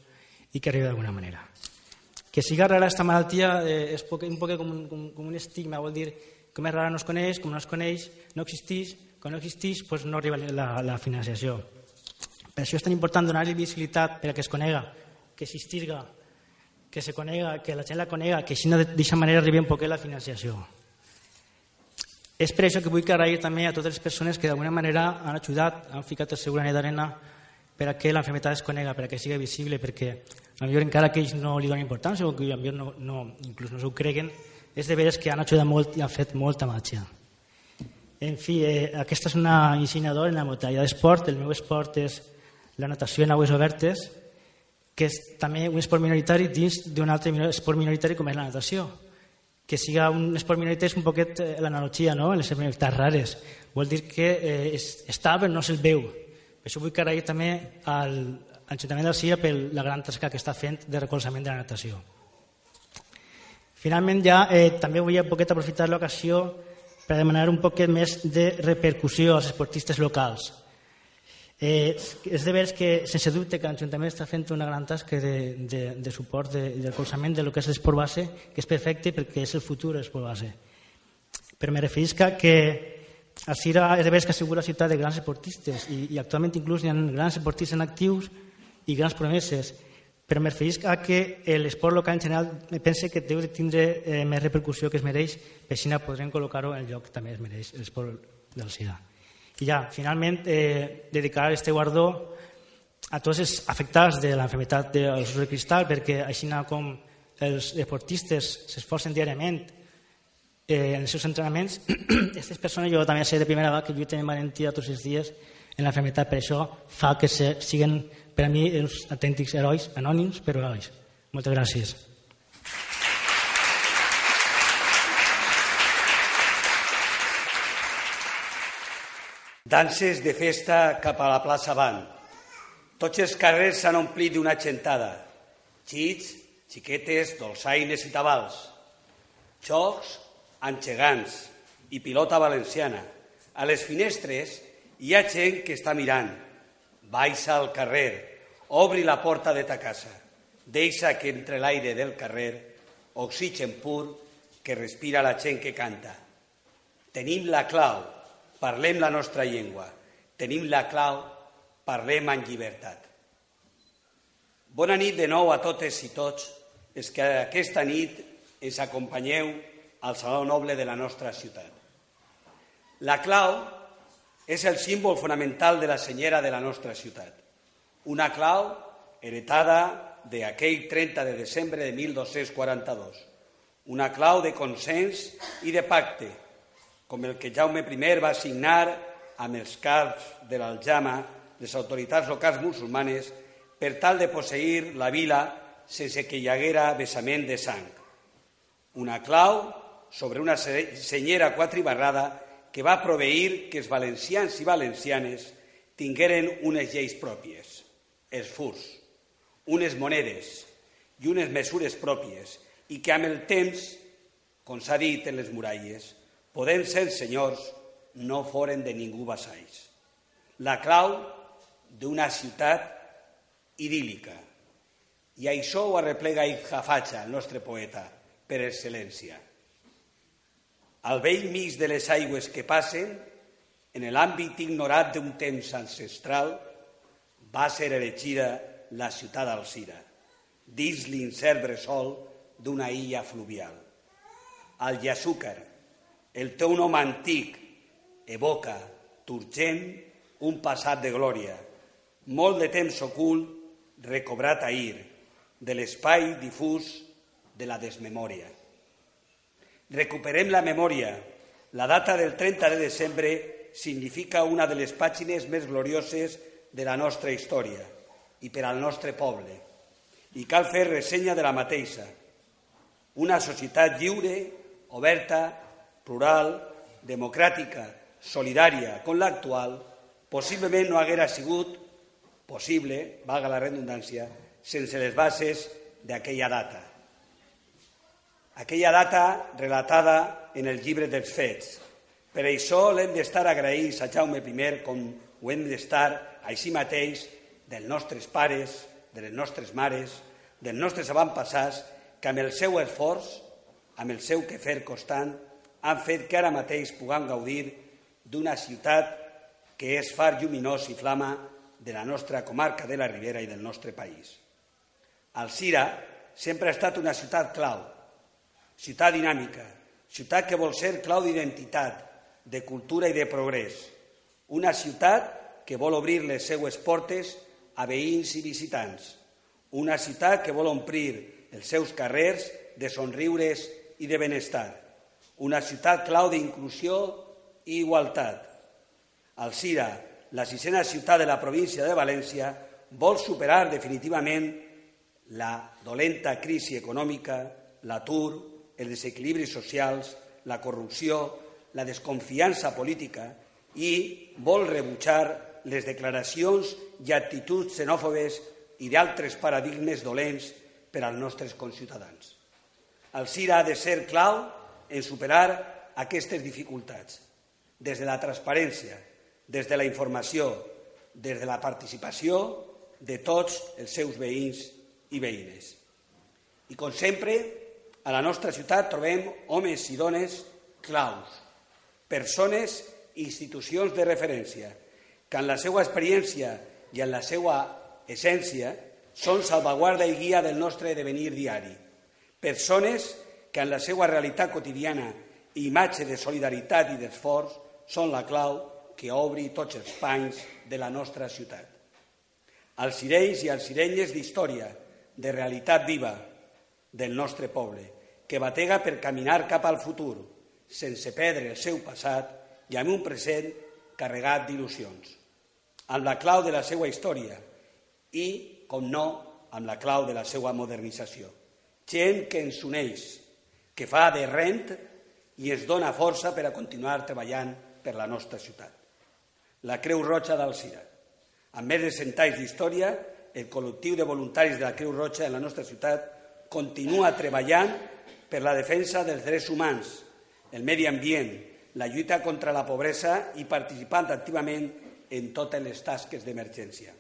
i que arribi d'alguna manera. Que siga rara aquesta malaltia eh, és un poc com com, com un estigma, vol dir com és rara no es coneix, com no es coneix, no existeix, quan no existeix pues no arriba la, la financiació. Per això és tan important donar-li visibilitat per a que es conega, que existisca, que se conega, que la gent la conega, que així d'aquesta manera arribi un poc la financiació. És per això que vull agrair també a totes les persones que d'alguna manera han ajudat, han ficat el seu granet d'arena per a que l'enfermedad es conega, per a que sigui visible, perquè millor encara que ells no li donen importància o que millor no, no, inclús no s'ho creguen, és de veres que han ajudat molt i han fet molta màgia. En fi, eh, aquesta és una ensenyadora en la modalitat d'esport. El meu esport és la natació en aigües obertes, que és també un esport minoritari dins d'un altre esport minoritari com és la natació que siga un esport minoritari és un poquet eh, l'analogia, no?, les minoritats rares. Vol dir que eh, està però no se'l veu. Per això vull agrair també al Ajuntament del CIA per la gran tasca que està fent de recolzament de la natació. Finalment ja eh, també un poquet aprofitar l'ocasió per demanar un poquet més de repercussió als esportistes locals. Eh, és de veres que, sense dubte, que l'Ajuntament està fent una gran tasca de, de, de suport, de, de recolzament de lo que és l'esport base, que és perfecte perquè és el futur de l'esport base. Però me referisca que a Sira és de veres que ha sigut la ciutat de grans esportistes i, i actualment inclús hi ha grans esportistes en actius i grans promeses, però me referisc a que l'esport local en general pense que deu de tindre eh, més repercussió que es mereix, per així podrem col·locar-ho en el lloc que també es mereix l'esport del Sira. I ja, finalment, eh, dedicar este guardó a tots els afectats de l'enfermedad dels de cristal, perquè així com els esportistes s'esforcen diàriament eh, en els seus entrenaments, (clears throat) aquestes persones, jo també sé de primera vegada que lluiten amb valentia tots els dies en l'enfermedad, per això fa que se, per a mi els autèntics herois, anònims, però herois. Moltes gràcies. Danses de festa cap a la plaça Ban. Tots els carrers s'han omplit d'una gentada. Xits, xiquetes, dolçaines i tabals. Xocs, engegants i pilota valenciana. A les finestres hi ha gent que està mirant. Baixa al carrer, obri la porta de ta casa, deixa que entre l'aire del carrer oxigen pur que respira la gent que canta. Tenim la clau, parlem la nostra llengua. Tenim la clau, parlem en llibertat. Bona nit de nou a totes i tots els que aquesta nit ens acompanyeu al Saló Noble de la nostra ciutat. La clau és el símbol fonamental de la senyera de la nostra ciutat. Una clau heretada d'aquell 30 de desembre de 1242. Una clau de consens i de pacte, com el que Jaume I va signar amb els caps de l'Aljama, les autoritats locals musulmanes, per tal de posseir la vila sense que hi haguera vessament de sang. Una clau sobre una senyera quatribarrada que va proveir que els valencians i valencianes tingueren unes lleis pròpies, els furs, unes monedes i unes mesures pròpies, i que amb el temps, com s'ha dit en les muralles, podent ser senyors, no foren de ningú vassalls. La clau d'una ciutat idíl·lica. I això ho arreplega Ijafacha, el nostre poeta, per excel·lència. Al vell mig de les aigües que passen, en l'àmbit ignorat d'un temps ancestral, va ser erigida la ciutat d'Alcira, dins l'incert bressol d'una illa fluvial. Al Yasúcar, el teu nom antic evoca, turgent, un passat de glòria, molt de temps ocult, recobrat ahir, de l'espai difús de la desmemòria. Recuperem la memòria. La data del 30 de desembre significa una de les pàgines més glorioses de la nostra història i per al nostre poble. I cal fer ressenya de la mateixa. Una societat lliure, oberta, plural, democràtica, solidària com l'actual, possiblement no haguera sigut possible, valga la redundància, sense les bases d'aquella data. Aquella data relatada en el llibre dels fets. Per això l'hem d'estar agraïts a Jaume I com ho hem d'estar així mateix dels nostres pares, de les nostres mares, dels nostres avantpassats, que amb el seu esforç, amb el seu quefer constant, han fet que ara mateix puguem gaudir d'una ciutat que és far lluminós i flama de la nostra comarca de la Ribera i del nostre país. Alcira sempre ha estat una ciutat clau, ciutat dinàmica, ciutat que vol ser clau d'identitat, de cultura i de progrés, una ciutat que vol obrir les seues portes a veïns i visitants, una ciutat que vol omplir els seus carrers de somriures i de benestar, una ciutat clau d'inclusió i igualtat. Alcira, la sisena ciutat de la província de València, vol superar definitivament la dolenta crisi econòmica, l'atur, els desequilibris socials, la corrupció, la desconfiança política i vol rebutjar les declaracions i actituds xenòfobes i d'altres paradigmes dolents per als nostres conciutadans. Alcira ha de ser clau en superar aquestes dificultats, des de la transparència, des de la informació, des de la participació de tots els seus veïns i veïnes. I com sempre, a la nostra ciutat trobem homes i dones claus, persones i institucions de referència, que en la seva experiència i en la seva essència són salvaguarda i guia del nostre devenir diari. Persones que en la seva realitat quotidiana i imatge de solidaritat i d'esforç són la clau que obri tots els panys de la nostra ciutat. Els cireis i els cirenyes d'història, de realitat viva del nostre poble, que batega per caminar cap al futur, sense perdre el seu passat i amb un present carregat d'il·lusions. Amb la clau de la seva història i, com no, amb la clau de la seva modernització. Gent que ens uneix, que fa de rent i ens dona força per a continuar treballant per la nostra ciutat. La Creu Roja d'Alcira. Amb més de cent anys d'història, el col·lectiu de voluntaris de la Creu Roja en la nostra ciutat continua treballant per la defensa dels drets humans, el medi ambient, la lluita contra la pobresa i participant activament en totes les tasques d'emergència.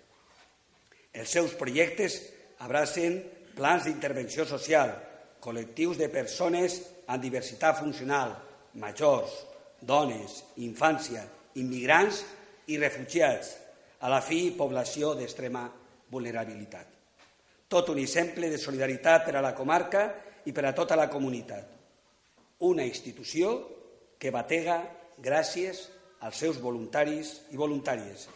Els seus projectes abracen plans d'intervenció social, col·lectius de persones amb diversitat funcional, majors, dones, infància, immigrants i refugiats, a la fi població d'extrema vulnerabilitat. Tot un exemple de solidaritat per a la comarca i per a tota la comunitat. Una institució que batega gràcies als seus voluntaris i voluntàries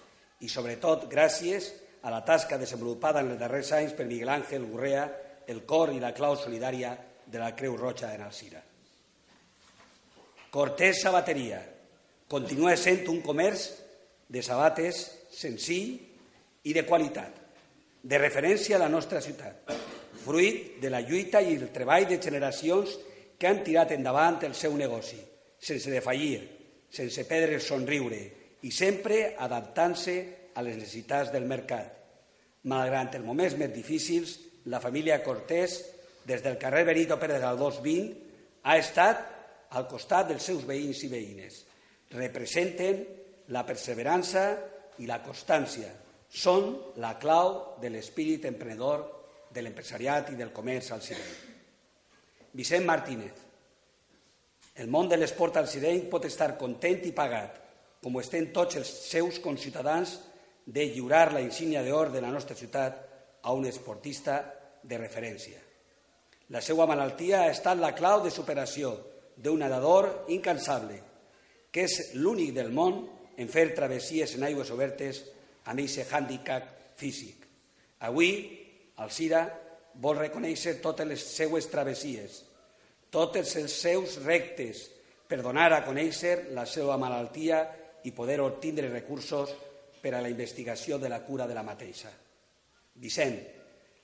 i, sobretot, gràcies a la tasca desenvolupada en els darrers anys per Miguel Ángel Gurrea, el cor i la clau solidària de la Creu Roja en Alcira. Cortés Sabateria continua sent un comerç de sabates senzill i de qualitat, de referència a la nostra ciutat, fruit de la lluita i el treball de generacions que han tirat endavant el seu negoci, sense defallir, sense perdre el somriure i sempre adaptant-se a les necessitats del mercat. Malgrat els moments més difícils, la família Cortés, des del carrer Benito Pérez Galdós 20, ha estat al costat dels seus veïns i veïnes. Representen la perseverança i la constància. Són la clau de l'espírit emprenedor de l'empresariat i del comerç al Sireny. Vicent Martínez. El món de l'esport al Sireny pot estar content i pagat, com ho estem tots els seus conciutadans de lliurar la insígnia d'or de la nostra ciutat a un esportista de referència. La seva malaltia ha estat la clau de superació d'un nedador incansable, que és l'únic del món en fer travessies en aigües obertes amb aquest hàndicap físic. Avui, el Cira vol reconèixer totes les seues travessies, tots els seus rectes, per donar a conèixer la seva malaltia i poder obtindre recursos per a la investigació de la cura de la mateixa. Vicent,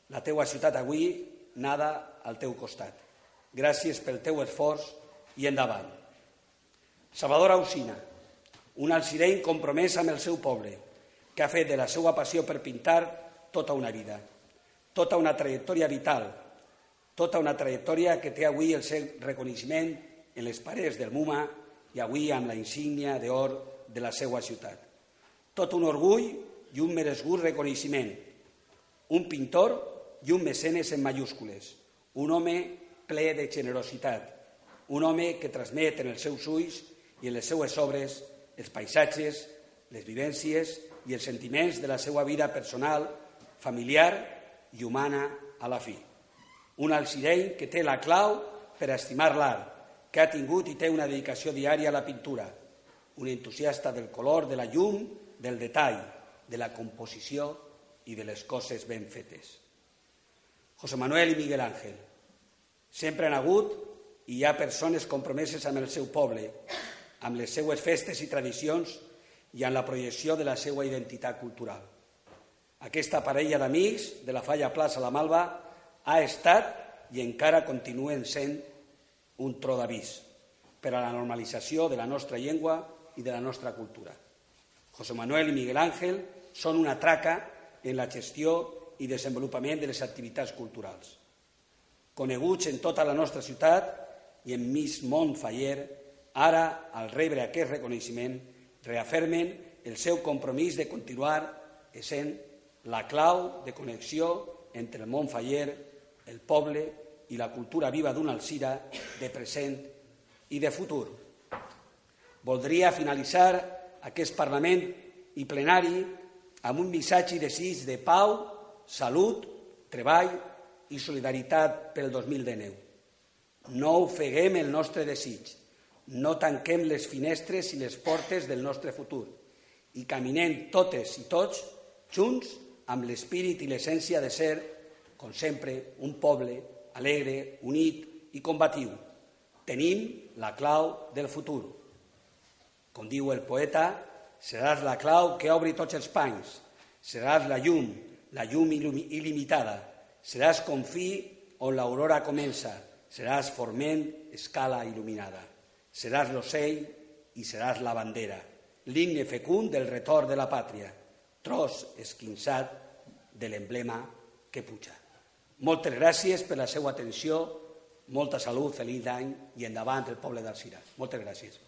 la teua ciutat avui nada al teu costat. Gràcies pel teu esforç i endavant. Salvador Ausina, un alcireny compromès amb el seu poble, que ha fet de la seva passió per pintar tota una vida, tota una trajectòria vital, tota una trajectòria que té avui el seu reconeixement en les parets del MUMA i avui amb la insígnia d'or de la seva ciutat. Tot un orgull i un meresgut reconeixement. Un pintor i un mecenes en majúscules. Un home ple de generositat. Un home que transmet en els seus ulls i en les seues obres els paisatges, les vivències i els sentiments de la seva vida personal, familiar i humana a la fi. Un alcirell que té la clau per estimar l'art, que ha tingut i té una dedicació diària a la pintura, un entusiasta del color, de la llum, del detall, de la composició i de les coses ben fetes. José Manuel i Miguel Ángel. Sempre han hagut i hi ha persones compromeses amb el seu poble, amb les seues festes i tradicions i amb la projecció de la seva identitat cultural. Aquesta parella d'amics de la Falla Plaça La Malva ha estat i encara continuen sent un tro d'avís per a la normalització de la nostra llengua i de la nostra cultura. José Manuel i Miguel Ángel són una traca en la gestió i desenvolupament de les activitats culturals. Coneguts en tota la nostra ciutat i en mig món faller, ara, al rebre aquest reconeixement, reafirmen el seu compromís de continuar essent la clau de connexió entre el món faller, el poble i la cultura viva d'una Alcira de present i de futur. Voldria finalitzar aquest Parlament i plenari amb un missatge i desig de pau, salut, treball i solidaritat pel 2019. No ofeguem el nostre desig, no tanquem les finestres i les portes del nostre futur i caminem totes i tots junts amb l'espírit i l'essència de ser, com sempre, un poble alegre, unit i combatiu. Tenim la clau del futur. Com diu el poeta, seràs la clau que obri tots els panys, seràs la llum, la llum il·limitada, seràs com fi on l'aurora comença, seràs forment, escala il·luminada, seràs l'ocell i seràs la bandera, l'himne fecund del retorn de la pàtria, tros esquinçat de l'emblema que puja. Moltes gràcies per la seva atenció, molta salut, feliç any i endavant el poble d'Alcira. Moltes gràcies.